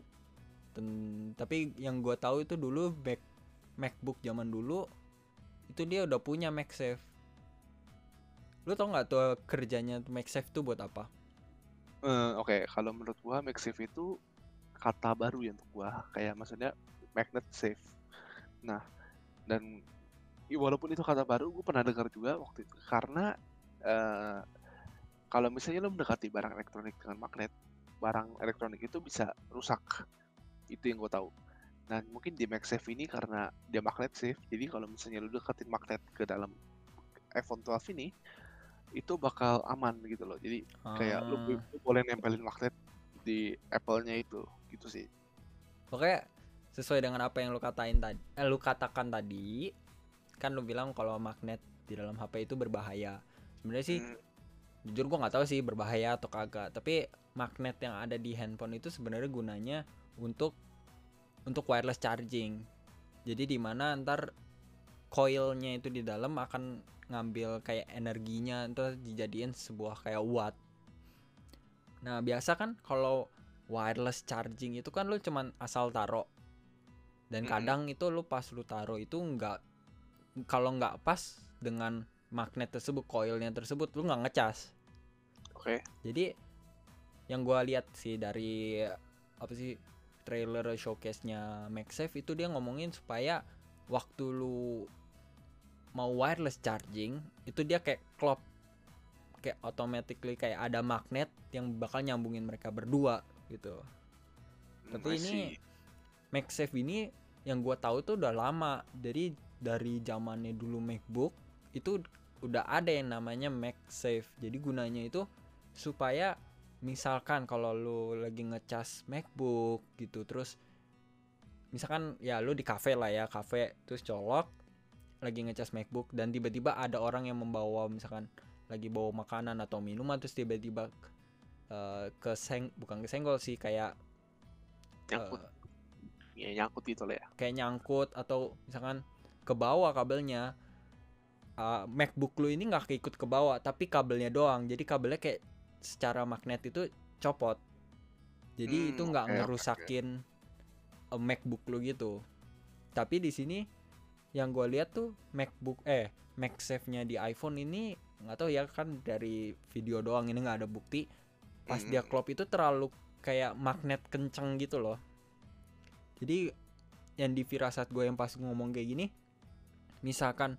Ten- tapi yang gua tahu itu dulu Mac MacBook zaman dulu itu dia udah punya MagSafe. Lu tau nggak tuh kerjanya tuh MagSafe tuh buat apa? Eh, Oke, kalau menurut gua MagSafe itu kata baru ya untuk gua. Kayak maksudnya magnet safe. Nah, dan walaupun itu kata baru, gua pernah dengar juga waktu itu karena eh, kalau misalnya lo mendekati barang elektronik dengan magnet, barang elektronik itu bisa rusak. Itu yang gua tahu. Dan mungkin di MagSafe ini karena dia magnet safe, jadi kalau misalnya lo deketin magnet ke dalam iPhone 12 ini, itu bakal aman gitu loh. Jadi kayak lu, Ah. lu boleh nempelin magnet di Apple-nya itu gitu sih Pokoknya sesuai dengan apa yang lu katain tadi, eh, lu katakan tadi, kan lu bilang kalau magnet di dalam HP itu berbahaya. Sebenarnya sih Hmm, jujur gua nggak tahu sih berbahaya atau kagak, tapi magnet yang ada di handphone itu sebenarnya gunanya untuk untuk wireless charging. Jadi di mana ntar coilnya itu di dalam akan ngambil kayak energinya ntar dijadiin sebuah kayak watt. Nah biasa kan kalau wireless charging itu kan lu cuman asal taro dan Mm-mm. kadang itu lu pas lu taro itu nggak kalau nggak pas dengan magnet tersebut coilnya tersebut lu nggak ngecas oke jadi yang gua lihat sih dari apa sih trailer showcase-nya MagSafe itu dia ngomongin supaya waktu lu mau wireless charging itu dia kayak klop kayak automatically kayak ada magnet yang bakal nyambungin mereka berdua gitu Tapi ini. MagSafe ini yang gua tahu tuh udah lama. Jadi dari zamannya dulu MacBook itu udah ada yang namanya MagSafe. Jadi gunanya itu supaya misalkan kalau lu lagi ngecas MacBook gitu terus misalkan ya lu di cafe lah ya, cafe terus colok lagi ngecas MacBook dan tiba-tiba ada orang yang membawa misalkan lagi bawa makanan atau minuman terus tiba-tiba eh, keseng bukan kesenggol sih kayak nyangkut. eh, ya nyangkut gitu lah ya. kayak nyangkut atau misalkan ke bawah kabelnya. Uh, MacBook lu ini nggak keikut ke bawah tapi kabelnya doang. Jadi kabelnya kayak secara magnet itu copot. Jadi Hmm, itu nggak oke, ngerusakin uh, MacBook lu gitu. Tapi di sini yang gue lihat tuh MacBook eh MagSafe-nya di iPhone ini nggak tahu ya kan dari video doang ini nggak ada bukti. Pas dia klop itu terlalu kayak magnet kenceng gitu loh. Jadi yang di firasat gue yang pas ngomong kayak gini misalkan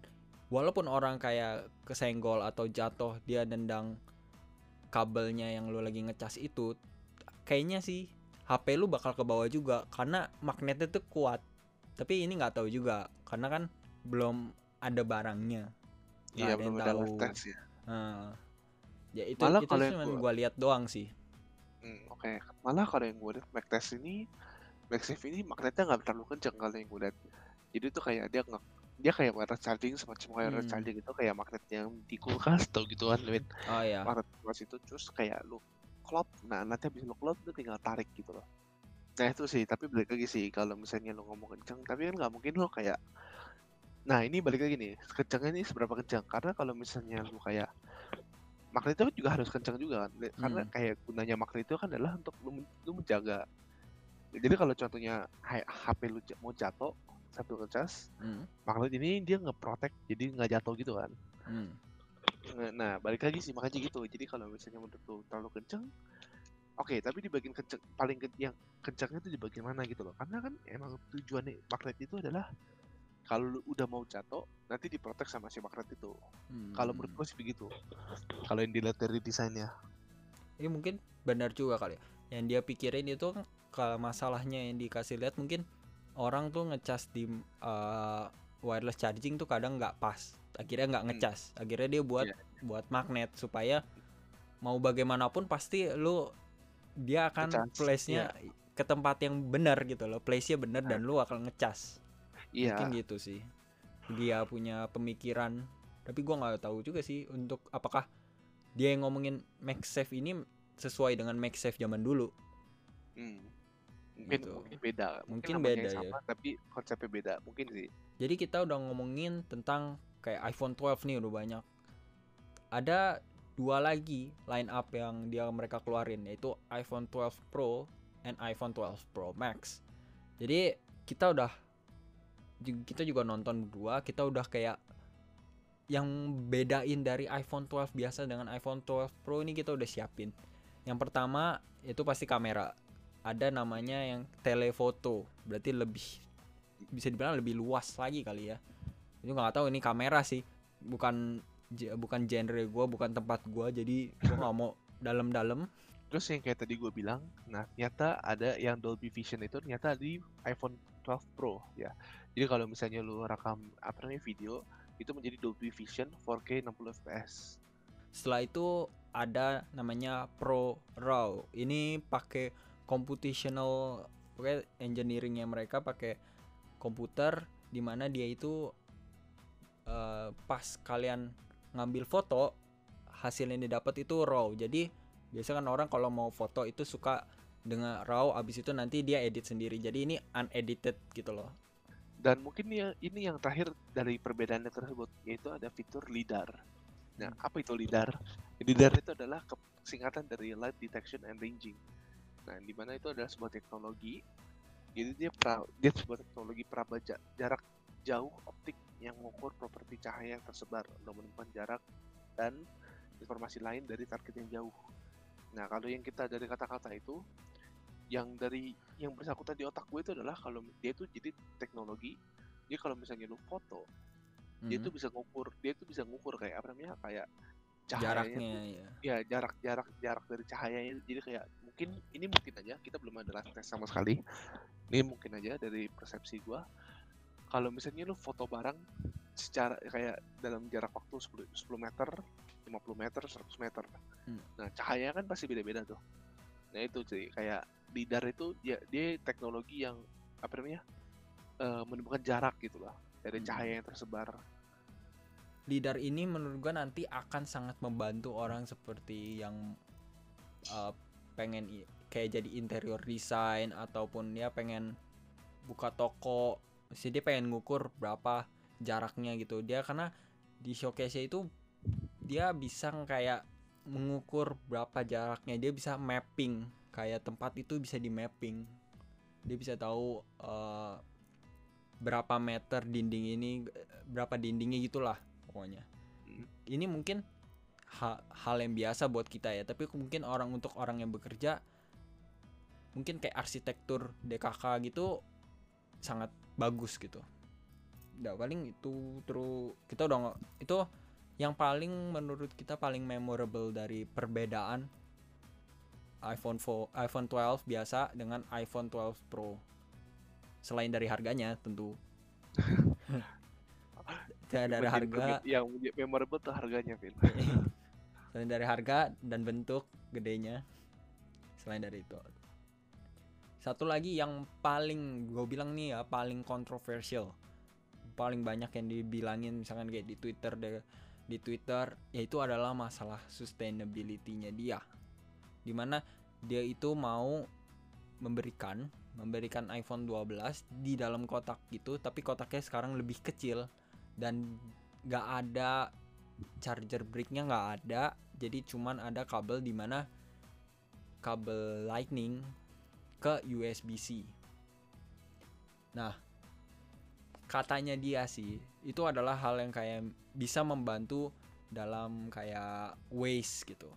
walaupun orang kayak kesenggol atau jatuh dia nendang kabelnya yang lu lagi ngecas itu kayaknya sih HP lu bakal ke bawah juga karena magnetnya tuh kuat tapi ini nggak tahu juga karena kan belum ada barangnya. Nggak iya ada yang belum ada tahu. test ya. Nah, ya itu Malah itu yang cuma gua- gua lihat doang sih. Hmm, oke. Malah kalau yang gue lihat MagTest ini MagSafe ini magnetnya nggak terlalu kenceng kalau yang gue lihat. Jadi tuh kayak dia nggak dia kayak wireless charging semacam wireless Hmm. charging itu kayak magnet yang di kulkas tau gitu kan Win oh ya magnet kulkas itu terus kayak lu klop nah nanti habis lu klop lu tinggal tarik gitu loh nah itu sih tapi balik lagi sih kalau misalnya lu ngomong kenceng tapi kan nggak mungkin lo kayak nah ini balik lagi nih kencengnya ini seberapa kencang karena kalau misalnya lu kayak magnet itu juga harus kencang juga kan karena Hmm. kayak gunanya magnet itu kan adalah untuk men- lu menjaga jadi kalau contohnya HP lu mau jatuh sambil ngecas Hmm, magnet ini dia ngeprotek jadi nggak jatuh gitu kan hmm. Nah, balik lagi sih makanya gitu. Jadi kalau misalnya menurut lu terlalu kenceng, oke, tapi di bagian kenceng paling ke, yang kencangnya itu di bagian mana gitu loh. Karena kan emang tujuannya magnet itu adalah kalau lu udah mau jatuh, nanti diprotek sama si magnet itu. Kalau menurut Hmm. gue sih begitu. Kalau yang dilihat dari desainnya. ini mungkin benar juga kali ya. yang dia pikirin itu kan kalau masalahnya yang dikasih lihat mungkin orang tuh ngecas di uh, wireless charging tuh kadang nggak pas akhirnya nggak Hmm. ngecas akhirnya dia buat Iya. buat magnet supaya mau bagaimanapun pasti lu dia akan Ngecas, place-nya ke tempat yang benar gitu loh place-nya benar dan Nah. lu akan ngecas Iya. mungkin gitu sih dia punya pemikiran tapi gua nggak tahu juga sih untuk apakah dia yang ngomongin MagSafe ini sesuai dengan MagSafe zaman dulu Hmm. Mungkin gitu. mungkin beda. Mungkin namanya beda, ya. sama tapi konsepnya beda. Mungkin sih. Jadi kita udah ngomongin tentang kayak iPhone 12 nih udah banyak. Ada dua lagi line up yang dia mereka keluarin yaitu iPhone 12 Pro and iPhone 12 Pro Max. Jadi kita udah kita juga nonton berdua, kita udah kayak yang bedain dari iPhone 12 biasa dengan iPhone 12 Pro ini kita udah siapin. Yang pertama itu pasti kamera. Ada namanya yang telefoto, berarti lebih bisa dibilang lebih luas lagi kali ya. Itu nggak tahu ini kamera sih, bukan bukan genre gua, bukan tempat gua, jadi gua nggak mau dalam-dalam. Terus yang kayak tadi gue bilang, nah ternyata ada yang Dolby Vision itu ternyata di iPhone 12 Pro ya. Jadi kalau misalnya lu rekam apa namanya video itu menjadi Dolby Vision 4K 60 fps. Setelah itu ada namanya Pro RAW. Ini pakai computational pokoknya engineeringnya mereka pakai komputer di mana dia itu eh, pas kalian ngambil foto hasil yang didapat itu raw. Jadi biasa kan orang kalau mau foto itu suka dengan raw abis itu nanti dia edit sendiri. Jadi ini unedited gitu loh. Dan mungkin ya, ini yang terakhir dari perbedaannya tersebut yaitu ada fitur LiDAR. Nah, apa itu LiDAR? LiDAR itu adalah singkatan dari Light Detection and Ranging. Nah, di mana itu adalah sebuah teknologi. Jadi dia pra, dia sebuah teknologi prabaja jarak jauh optik yang mengukur properti cahaya yang tersebar untuk menemukan jarak dan informasi lain dari target yang jauh. Nah, kalau yang kita dari kata-kata itu yang dari yang bersangkutan di otak gue itu adalah kalau dia itu jadi teknologi jadi kalau misalnya lu foto dia Mhm. tuh bisa ngukur dia tuh bisa ngukur kayak apa namanya kayak cahayanya jaraknya tuh- ya. ya jarak jarak jarak dari cahayanya jadi kayak mungkin ini mungkin aja kita belum ada test sama sekali ini mungkin aja dari persepsi gua kalau misalnya lu foto barang secara kayak dalam jarak waktu 10, 10 meter 50 meter 100 meter Hmm. nah cahaya kan pasti beda-beda tuh nah itu sih kayak lidar itu ya dia teknologi yang apa namanya eh, menemukan jarak gitu lah dari Hmm. cahaya yang tersebar lidar ini menurut gua nanti akan sangat membantu orang seperti yang uh, pengen kayak jadi interior design ataupun dia pengen buka toko mesti dia pengen ngukur berapa jaraknya gitu. Dia karena di showcase itu dia bisa kayak mengukur berapa jaraknya. Dia bisa mapping. Kayak tempat itu bisa di mapping dia bisa tahu uh, berapa meter dinding ini berapa dindingnya gitulah pokoknya. Ini mungkin ha- hal yang biasa buat kita ya. Tapi mungkin orang untuk orang yang bekerja mungkin kayak arsitektur DKK gitu sangat bagus gitu. Udah paling itu terus kita udah nggak- itu yang paling menurut kita paling memorable dari perbedaan iPhone 4, iPhone 12 biasa dengan iPhone 12 Pro. Selain dari harganya tentu. Selain dari harga yang memorable tuh harganya Vin. Selain dari harga dan bentuk gedenya. Selain dari itu satu lagi yang paling gue bilang nih ya paling kontroversial. Paling banyak yang dibilangin misalkan kayak di Twitter deh di Twitter yaitu adalah masalah sustainability-nya dia. Di mana dia itu mau memberikan memberikan iPhone 12 di dalam kotak gitu tapi kotaknya sekarang lebih kecil dan gak ada charger bricknya nggak ada jadi cuman ada kabel di mana kabel lightning ke USB-C nah katanya dia sih itu adalah hal yang kayak bisa membantu dalam kayak waste gitu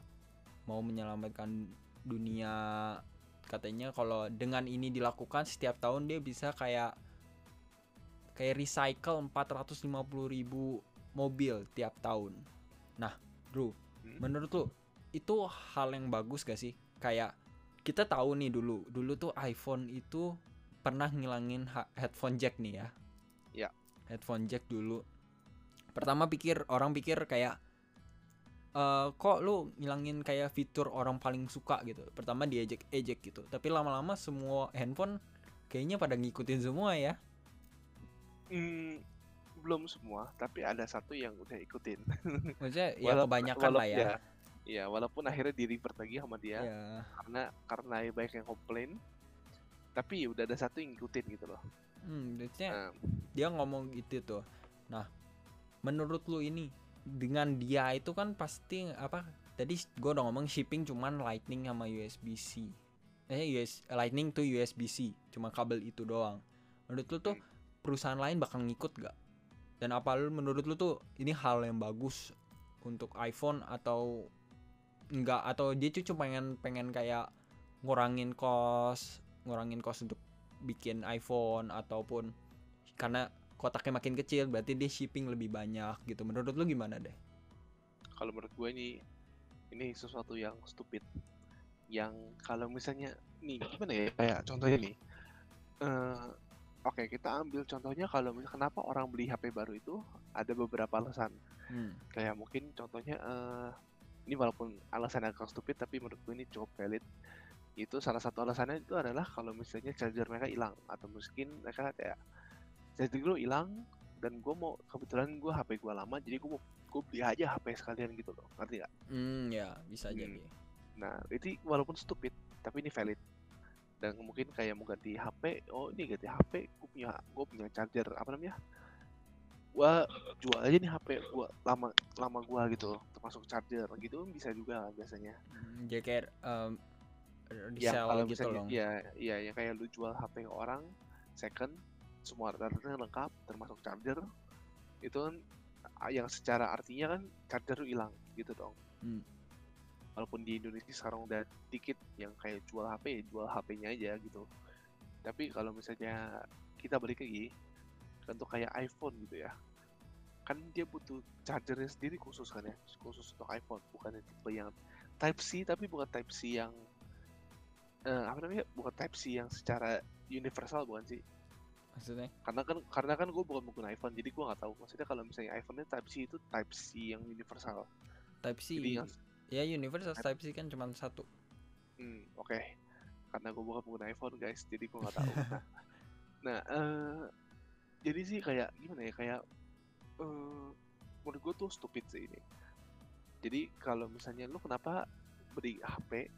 mau menyelamatkan dunia katanya kalau dengan ini dilakukan setiap tahun dia bisa kayak kayak recycle 450 ribu mobil tiap tahun. Nah, bro, Hmm. menurut lu itu hal yang bagus gak sih? Kayak kita tahu nih dulu, dulu tuh iPhone itu pernah ngilangin headphone jack nih ya. Ya. Headphone jack dulu. Pertama pikir orang pikir kayak eh kok lu ngilangin kayak fitur orang paling suka gitu. Pertama diejek ejek gitu. Tapi lama-lama semua handphone kayaknya pada ngikutin semua ya. Hmm, belum semua, tapi ada satu yang udah ikutin. Maksudnya ya kebanyakan lah ya. Iya, walaupun akhirnya di revert lagi sama dia Ya. karena karena banyak yang komplain. tapi ya udah ada satu yang ngikutin gitu loh Hmm, maksudnya Nah, dia ngomong gitu tuh. Nah, menurut lu ini dengan dia itu kan pasti apa? Tadi gue udah ngomong shipping cuman Lightning sama USB-C. Eh US Lightning to USB-C, cuma kabel itu doang. Menurut lu tuh perusahaan lain bakal ngikut gak? Dan apa lu menurut lu tuh ini hal yang bagus untuk iPhone atau enggak atau dia cuma pengen pengen kayak ngurangin cost, ngurangin cost untuk bikin iPhone ataupun karena kotaknya makin kecil berarti dia shipping lebih banyak gitu. Menurut lu gimana deh? kalau menurut gue ini ini sesuatu yang stupid yang kalau misalnya nih gimana ya kayak contohnya nih eh oke kita ambil contohnya kalau misalnya kenapa orang beli HP baru itu ada beberapa alasan Hmm. kayak mungkin contohnya eh ini walaupun alasan agak stupid tapi menurut gue ini cukup valid itu salah satu alasannya itu adalah kalau misalnya charger mereka hilang atau mungkin mereka kayak charger gue hilang dan gue mau kebetulan gue HP gue lama jadi gue mau gue beli aja HP sekalian gitu loh ngerti gak? Hmm, ya bisa Hmm. jadi. Nah itu walaupun stupid tapi ini valid dan mungkin kayak mau ganti HP oh ini ganti HP gue punya gue punya charger apa namanya gua jual aja nih HP gua lama lama gua gitu termasuk charger gitu bisa juga biasanya Hmm, Jadi kayak um, ya kalau gitu misalnya loh. ya ya yang kayak lu jual HP ke orang second semua data lengkap termasuk charger itu kan yang secara artinya kan charger lu hilang gitu dong Hmm. walaupun di Indonesia sekarang udah dikit yang kayak jual HP ya jual HP-nya aja gitu tapi kalau misalnya kita balik lagi untuk kayak iPhone gitu ya kan dia butuh chargernya sendiri khusus kan ya khusus untuk iPhone bukan yang tipe yang Type C tapi bukan Type C yang eh, apa namanya bukan Type C yang secara universal bukan sih Maksudnya? karena kan karena kan gue bukan pengguna iPhone jadi gue nggak tahu maksudnya kalau misalnya iPhone-nya Type C itu Type C yang universal Type C. jadi yang Ya universal Type C kan cuma satu. Hmm, oke. Karena gue bukan pengguna iPhone guys, jadi gue nggak tahu. nah, nah eh, jadi sih kayak gimana ya kayak eh menurut gue tuh stupid sih ini. Jadi kalau misalnya lu kenapa beli HP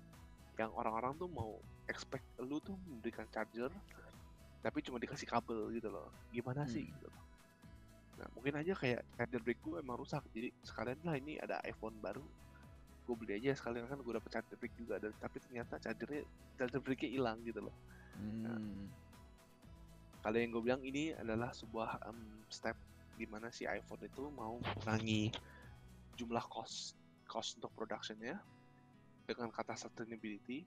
yang orang-orang tuh mau expect lu tuh memberikan charger tapi cuma dikasih kabel gitu loh. Gimana sih Hmm. gitu loh. Nah, mungkin aja kayak charger brick gue emang rusak. Jadi sekalian lah ini ada iPhone baru gue beli aja sekalian kan gue dapet charger brick juga dan tapi ternyata chargernya charger bricknya hilang gitu loh Hmm. Kalau yang gue bilang ini adalah sebuah em, step di mana si iPhone itu mau mengurangi jumlah cost cost untuk productionnya dengan kata sustainability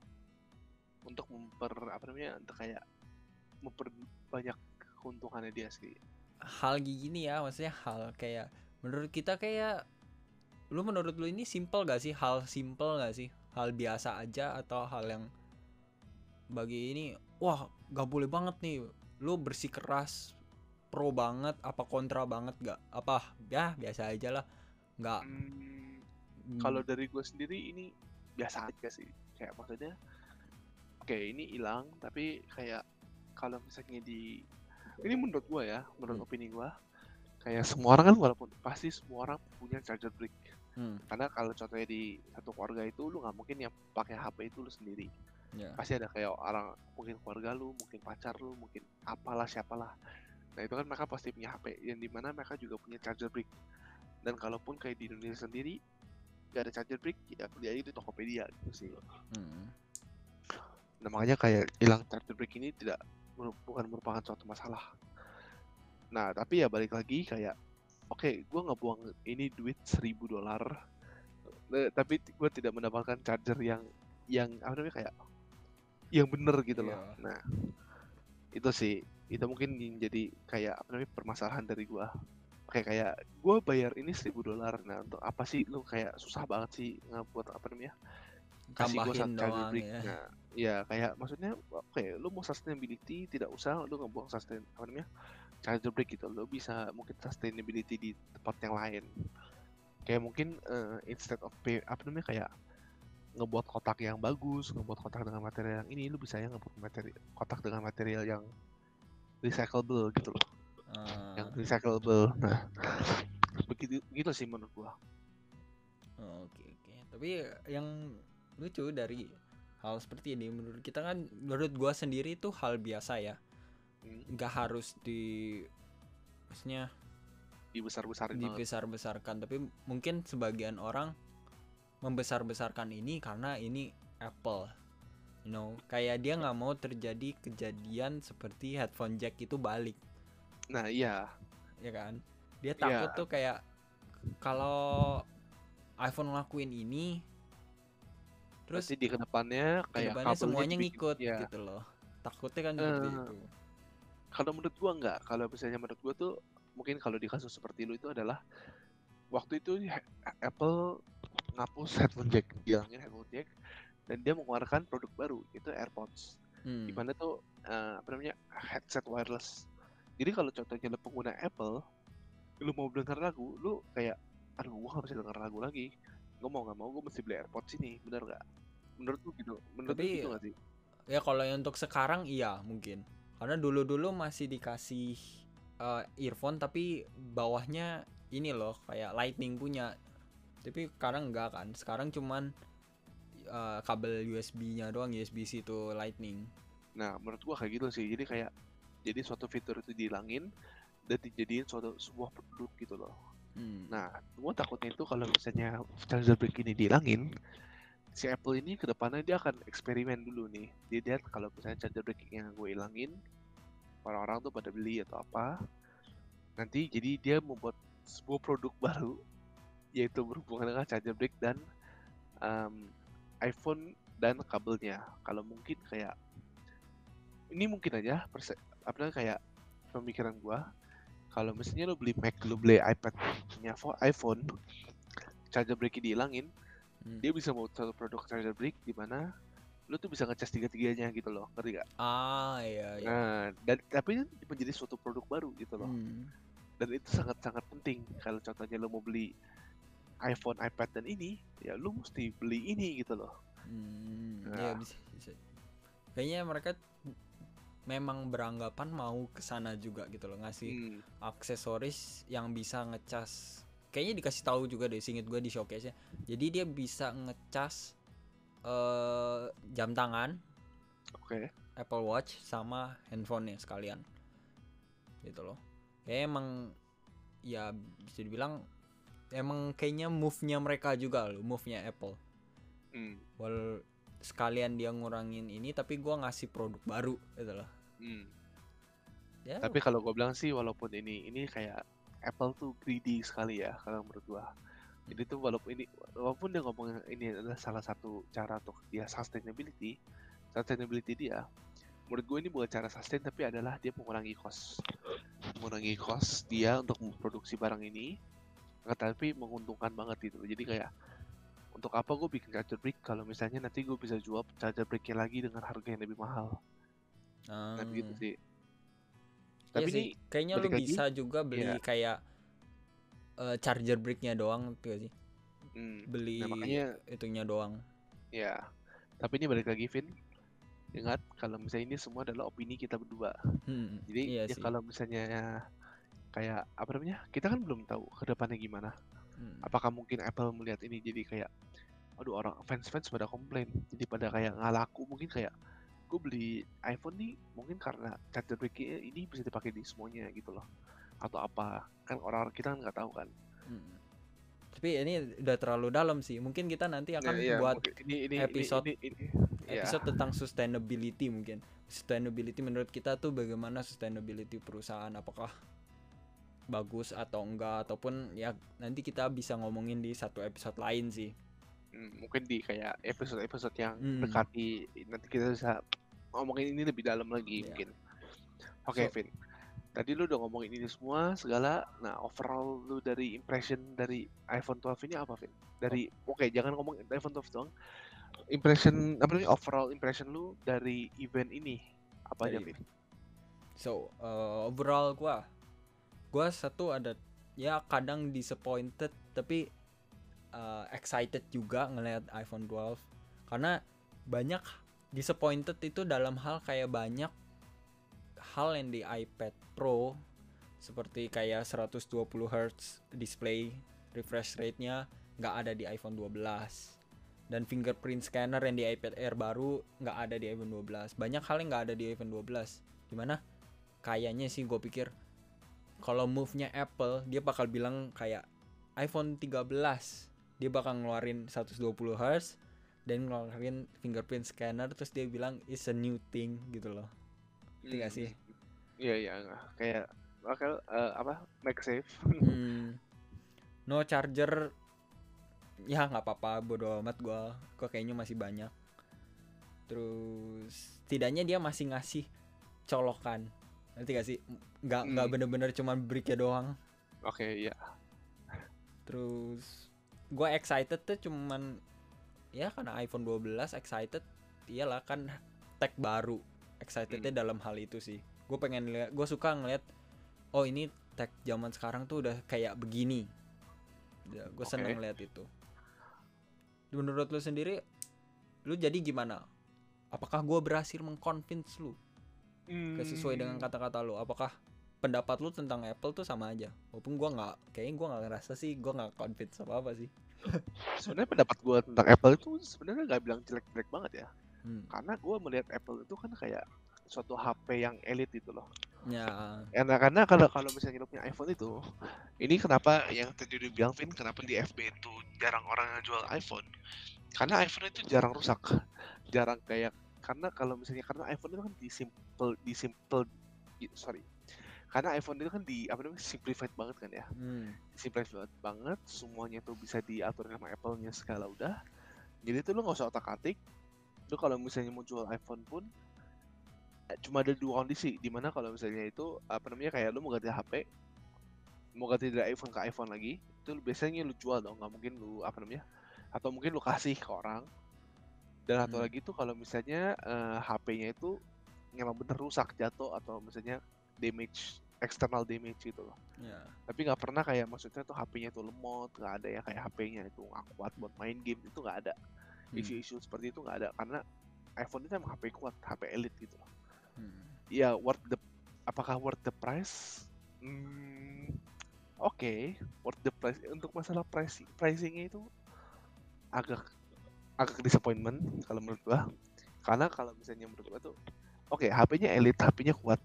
untuk memper apa namanya untuk kayak memperbanyak keuntungannya dia sih Hal gini ya, maksudnya hal kayak menurut kita kayak lu menurut lu ini simple gak sih? Hal simple gak sih? Hal biasa aja atau hal yang bagi ini wah gak boleh banget nih lu bersikeras pro banget apa kontra banget gak apa ya biasa aja lah nggak. Hmm, mm, kalau dari gue sendiri ini biasa aja sih kayak maksudnya oke ini hilang tapi kayak kalau misalnya di ini menurut gue ya menurut Hmm. opini gue kayak semua orang kan walaupun pasti semua orang punya charger brick. Hmm, karena kalau contohnya di satu keluarga itu lu nggak mungkin yang pakai HP itu lu sendiri ya. pasti ada kayak orang mungkin keluarga lu mungkin pacar lu mungkin apalah siapalah nah itu kan mereka pasti punya HP yang di mana mereka juga punya charger brick dan kalaupun kayak di Indonesia sendiri gak ada charger brick ya beli aja di Tokopedia gitu sih Hmm. nah makanya kayak hilang charger brick ini tidak bukan merupakan suatu masalah nah tapi ya balik lagi kayak oke gue nggak buang ini duit 1000 dolar eh, tapi gue tidak mendapatkan charger yang yang apa namanya kayak yang bener gitu loh Iya. nah itu sih itu mungkin jadi kayak apa namanya permasalahan dari gue Oke kayak gue bayar ini 1000 dolar nah untuk apa sih lu kayak susah banget sih ngebuat apa namanya kasih tambahin satu doang brick. ya Nah, ya kayak maksudnya oke, lu mau sustainability tidak usah lu ngebuang sustain apa namanya charger brick gitu. Lu bisa mungkin sustainability di tempat yang lain. Kayak mungkin eh, instead of pay, apa namanya kayak ngebuat kotak yang bagus, ngebuat kotak dengan material yang ini, lu bisa ya ngebuat materi kotak dengan material yang recyclable gitu loh, Ah, yang recyclable. Nah, begitu begitu sih menurut gua. oke oke tapi yang lucu dari hal seperti ini menurut kita kan menurut gua sendiri itu hal biasa ya Hmm, nggak harus di maksudnya dibesar-besarin banget. dibesar-besarkan tapi mungkin sebagian orang membesar-besarkan ini karena ini Apple you know kayak dia nggak mau terjadi kejadian seperti headphone jack itu balik Nah, iya. ya kan dia takut Iya. tuh kayak kalau iPhone ngelakuin ini terus Nanti di ke depannya kayak ke depannya semuanya dibikin- ngikut ya. gitu loh takutnya kan seperti Eh, itu Kalau menurut gua enggak. Kalau misalnya menurut gua tuh mungkin kalau di kasus seperti lu itu adalah waktu itu Apple ngapus headphone jack, hilangin headphone jack dan dia mengeluarkan produk baru itu AirPods. Hmm. Di mana tuh eh, apa namanya headset wireless. Jadi kalau contohnya lu pengguna Apple, lu mau denger lagu, lu kayak aduh gua nggak bisa denger lagu lagi. Gua mau nggak mau gua mesti beli AirPods ini, bener nggak? Menurut lu gitu? Menurut lu Tapi- gitu nggak sih? ya kalau yang untuk sekarang iya mungkin karena dulu dulu masih dikasih eh, earphone tapi bawahnya ini loh kayak lightning punya tapi sekarang enggak kan sekarang cuman eh, kabel USB-nya doang USB-C itu lightning Nah, menurut gua kayak gitu sih. Jadi kayak jadi suatu fitur itu dihilangin dan dijadiin suatu sebuah produk gitu loh. Hmm. Nah, gua takutnya itu kalau misalnya charger brick ini dihilangin, si Apple ini ke depannya dia akan eksperimen dulu nih. Dia lihat kalau misalnya charger brick yang gue hilangin, orang-orang tuh pada beli atau apa. Nanti jadi dia membuat sebuah produk baru, yaitu berhubungan dengan charger brick dan em, iPhone dan kabelnya. Kalau mungkin kayak ini mungkin aja perse apa namanya, kayak pemikiran gua kalau misalnya lo beli Mac lo beli iPad punya iPhone charger brick dihilangin Hmm. dia bisa mau satu produk charger brick di mana lo tuh bisa ngecas tiga tiganya gitu loh ngerti gak? ah iya iya Nah dan tapi itu menjadi suatu produk baru gitu loh Hmm. dan itu sangat sangat penting kalau contohnya lo mau beli iPhone iPad dan ini ya lo mesti beli ini gitu loh. Hmm, Nah. iya bisa, bisa. Kayaknya mereka memang beranggapan mau ke sana juga gitu loh ngasih Hmm, aksesoris yang bisa ngecas. Kayaknya dikasih tahu juga deh singkat gue di showcase nya jadi dia bisa ngecas eh jam tangan oke. Apple Watch sama handphonenya sekalian. Gitu loh. Kayak emang ya bisa dibilang emang kayaknya move-nya mereka juga loh move-nya Apple. Hmm, wal sekalian dia ngurangin ini tapi gua ngasih produk baru gitu loh. Hmm. ya. Tapi kalau gue bilang sih walaupun ini ini kayak Apple tuh greedy sekali ya kalau menurut gua. Jadi tuh walaupun ini walaupun dia ngomong ini adalah salah satu cara untuk dia sustainability, sustainability dia, menurut gue ini bukan cara sustain tapi adalah dia mengurangi cost, mengurangi cost dia untuk memproduksi barang ini, tapi menguntungkan banget gitu. Jadi kayak untuk apa gue bikin charger brick kalau misalnya nanti gue bisa jual charger bricknya lagi dengan harga yang lebih mahal, ah. kan gitu sih. Iya Tapi sih, ini kayaknya lu lagi, bisa juga beli iya. kayak eh, charger bricknya doang tuh sih hmm, beli nah makanya itunya doang Ya, tapi ini balik lagi Vin. Ingat kalau misalnya ini semua adalah opini kita berdua. Hmm, Jadi iya ya kalau misalnya kayak apa namanya, kita kan belum tahu ke depannya gimana. Hmm. Apakah mungkin Apple melihat ini jadi kayak, aduh orang fans-fans pada komplain, jadi pada kayak nggak laku mungkin kayak gue beli iPhone nih mungkin karena charger bricknya ini bisa dipakai di semuanya gitu loh atau apa kan orang-orang kita kan nggak tahu kan Hmm. Tapi ini udah terlalu dalam sih. Mungkin kita nanti akan Nah, iya, buat ini, ini, ini- episode- ini, ini, iya. episode tentang sustainability mungkin. Sustainability menurut kita tuh bagaimana sustainability perusahaan apakah bagus atau enggak ataupun ya nanti kita bisa ngomongin di satu episode lain sih. Hmm, mungkin di kayak episode-episode yang Hmm. dekati nanti kita bisa ngomongin ini lebih dalam lagi Iya. mungkin. Oke, So- Vin. Tadi lu udah ngomongin ini semua segala. Nah, overall lu dari impression dari iPhone 12 ini apa, Vin? Dari oke, jangan ngomong iPhone 12 doang. Impression apa namanya? Overall impression lu dari event ini apa aja, Dari Vin? So, uh, overall gua gua satu ada ya kadang disappointed tapi uh, excited juga ngelihat iPhone 12 karena banyak disappointed itu dalam hal kayak banyak hal yang di iPad Pro seperti kayak 120 Hz display refresh rate-nya nggak ada di iPhone 12 dan fingerprint scanner yang di iPad Air baru nggak ada di iPhone 12 banyak hal yang nggak ada di iPhone 12 di mana kayaknya sih gue pikir kalau move-nya Apple dia bakal bilang kayak iPhone 13 dia bakal ngeluarin 120 Hz dan ngeluarin fingerprint scanner terus dia bilang it's a new thing gitu loh. Ngerti gak sih? Iya iya kayak bakal eh, apa make safe. Hmm. no charger. Ya nggak apa-apa bodo amat gua. Gua kayaknya masih banyak. Terus setidaknya dia masih ngasih colokan nanti gak sih? Nggak nggak Hmm. bener-bener cuman bricknya doang. Oke iya. terus gua excited tuh cuman ya karena iPhone 12 excited iyalah kan tag baru. Excitednya dalam hal itu sih. Gue pengen lihat gue suka ngeliat oh ini tag zaman sekarang tuh udah kayak begini. Ya, gue Oke. seneng lihat itu. Menurut lu sendiri lu jadi gimana? Apakah gue berhasil mengconvince lu Kayak sesuai dengan Hmm. kata-kata lu apakah pendapat lu tentang Apple tuh sama aja? Walaupun gua nggak kayaknya gua nggak ngerasa sih gua nggak convince apa apa sih. Sebenarnya pendapat gue tentang Apple itu sebenarnya nggak bilang jelek-jelek banget ya. Hmm. karena gue melihat Apple itu kan kayak suatu HP yang elit gitu loh. Ya. Karena karena kalau kalau misalnya lu punya iPhone itu ini kenapa yang tadi udah bilang Vin kenapa di FB itu jarang orang yang jual iPhone? Karena iPhone itu jarang rusak. Jarang kayak karena kalau misalnya karena iPhone itu kan di simple di simple sorry. Karena iPhone itu kan di apa namanya simplified banget kan ya. Hmm. simplified banget semuanya tuh bisa diatur sama Apple-nya segala udah. Jadi tuh lu nggak usah otak atik lu kalau misalnya mau jual iPhone pun eh, cuma ada dua kondisi. Di mana kalau misalnya itu apa namanya kayak lu mau ganti HP mau ganti dari iPhone ke iPhone lagi itu biasanya lu jual dong. Nggak mungkin lu apa namanya atau mungkin lu kasih ke orang dan satu Hmm. lagi tuh kalau misalnya eh, HP-nya itu memang bener rusak jatuh atau misalnya damage external damage gitu loh ya tapi nggak pernah kayak maksudnya tuh HP-nya tuh lemot nggak ada ya kayak HP-nya itu nggak kuat buat main game itu nggak ada Hmm. isu-isu seperti itu nggak ada karena iPhone itu emang HP kuat HP elite gitu loh Hmm. ya worth the apakah worth the price hmm, oke worth the price untuk masalah pricing pricingnya itu agak agak disappointment kalau menurut gua. Karena kalau misalnya menurut gua tuh oke HP-nya elite HP-nya kuat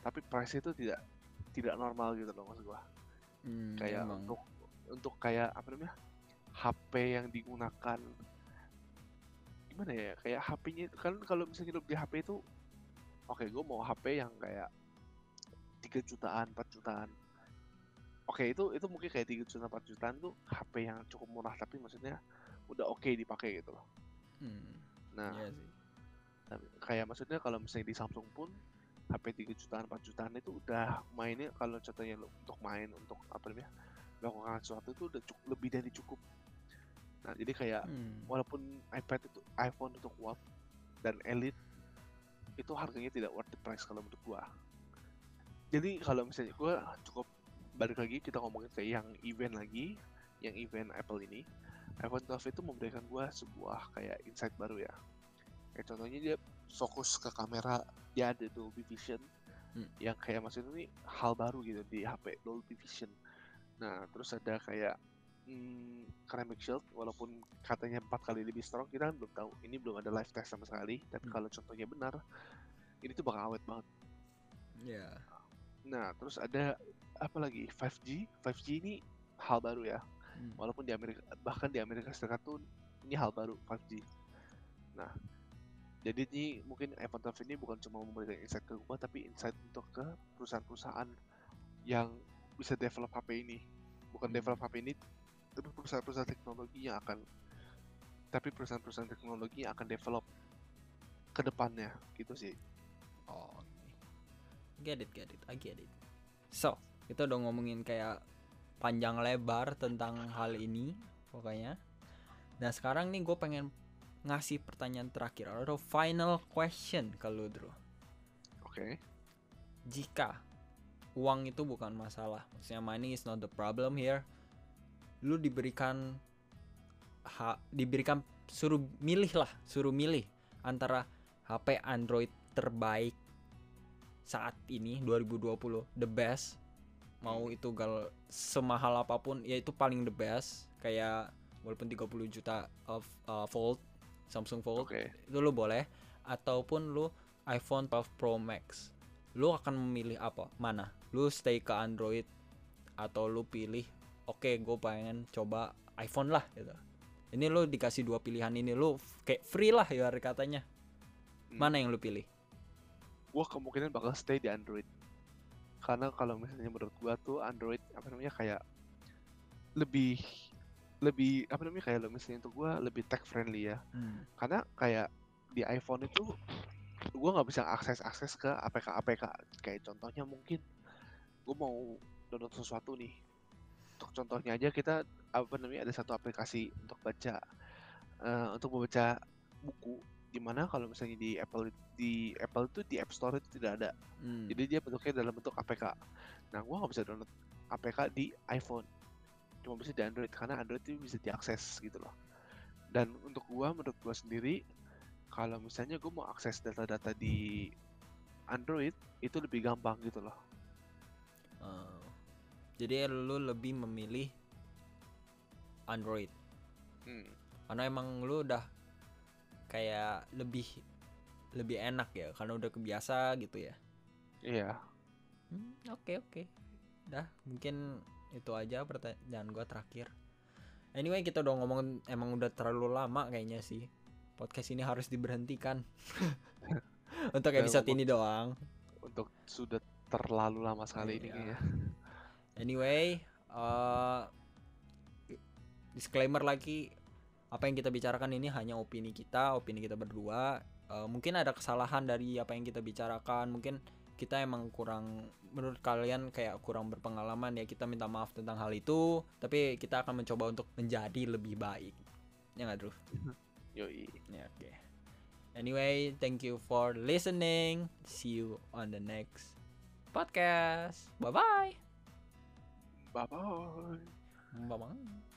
tapi price itu tidak tidak normal gitu loh maksud gua. Hmm, kayak emang. untuk untuk kayak apa namanya HP yang digunakan gimana ya kayak HP-nya kan kalau misalnya lu beli HP itu oke gue mau HP yang kayak tiga jutaan 4 jutaan. Oke itu itu mungkin kayak tiga jutaan 4 jutaan tuh HP yang cukup murah tapi maksudnya udah oke dipakai gitu loh Hmm. nah Iya sih. tapi- kayak maksudnya kalau misalnya di Samsung pun HP 3 jutaan 4 jutaan itu udah mainnya kalau contohnya untuk main untuk apa namanya melakukan sesuatu itu udah cukup lebih dari cukup nah jadi kayak Hmm. walaupun iPad itu iPhone itu kuat dan elite itu harganya tidak worth the price kalau menurut gua jadi kalau misalnya gua cukup balik lagi kita ngomongin ke yang event lagi yang event Apple ini iPhone 12 itu memberikan gua sebuah kayak insight baru ya. Kayak contohnya dia fokus ke kamera dia ada Dolby Vision Hmm. yang kayak maksudnya ini hal baru gitu di HP Dolby Vision. Nah terus ada kayak hmm, ceramic shield walaupun katanya empat kali lebih strong kita kan belum tahu. Ini belum ada live test sama sekali tapi Hmm. kalau contohnya benar ini tuh bakal awet banget. Ya. nah terus ada apa lagi? 5G 5G ini hal baru ya Hmm. walaupun di Amerika bahkan di Amerika Serikat tuh ini hal baru 5G nah jadi ini mungkin iPhone 12 ini bukan cuma memberikan insight ke gua tapi insight untuk ke perusahaan-perusahaan yang bisa develop HP ini bukan Hmm. develop HP ini tapi perusahaan-perusahaan teknologi yang akan tapi perusahaan-perusahaan teknologi yang akan develop ke depannya gitu sih Oh. Get it, get it, I get it. So, kita udah ngomongin kayak panjang lebar tentang hal ini, pokoknya. Nah sekarang nih gue pengen ngasih pertanyaan terakhir atau final question ke lu, oke Jika uang itu bukan masalah, maksudnya money is not the problem here. Lu diberikan ha, diberikan suruh milih lah, suruh milih antara HP Android terbaik saat ini 2020 the best mau itu gal semahal apa pun ya itu paling the best. Kayak walaupun 30 juta of uh, Fold Samsung Fold Oke. itu lu boleh. Ataupun lu iPhone 12 Pro Max. Lu akan memilih apa? Mana? Lu stay ke Android atau lu pilih oke gue pengen coba iPhone lah gitu. Ini lu dikasih dua pilihan ini lu f- kayak free lah ya katanya. Hmm. mana yang lu pilih? Gua kemungkinan bakal stay di Android. Karena kalau misalnya menurut gua tuh Android apa namanya kayak lebih lebih apa namanya kayak lo misalnya untuk gua lebih tech friendly ya. Karena kayak di iPhone itu gua nggak bisa akses akses ke APK APK kayak contohnya mungkin gua mau download sesuatu nih. Untuk contohnya aja kita apa namanya ada satu aplikasi untuk baca eh, untuk membaca buku di mana kalau misalnya di Apple di Apple itu di App Store itu tidak ada. Hmm. jadi dia bentuknya dalam bentuk APK nah gua nggak bisa download APK di iPhone. Cuma bisa di Android karena Android itu bisa diakses gitu loh. Dan untuk gua menurut gua sendiri kalau misalnya gua mau akses data-data di Android itu lebih gampang gitu loh. Oh. jadi lu lebih memilih Android. Hmm, karena emang lu udah kayak lebih lebih enak ya karena udah kebiasa gitu ya. Iya. Hmm, oke oke. Dah mungkin itu aja pertanyaan gua terakhir. Anyway kita udah ngomong emang udah terlalu lama kayaknya sih. Podcast ini harus diberhentikan. Untuk episode ngomong- ini doang. untuk sudah terlalu lama sekali ini Iya. kayaknya. Anyway, eh disclaimer lagi, apa yang kita bicarakan ini hanya opini kita, opini kita berdua. Eh, mungkin ada kesalahan dari apa yang kita bicarakan, mungkin kita emang kurang menurut kalian kayak kurang berpengalaman ya kita minta maaf tentang hal itu tapi kita akan mencoba untuk menjadi lebih baik ya nggak Drew? yoi Ya oke. Anyway, thank you for listening. See you on the next podcast. Bye bye. bye bye Bye bye.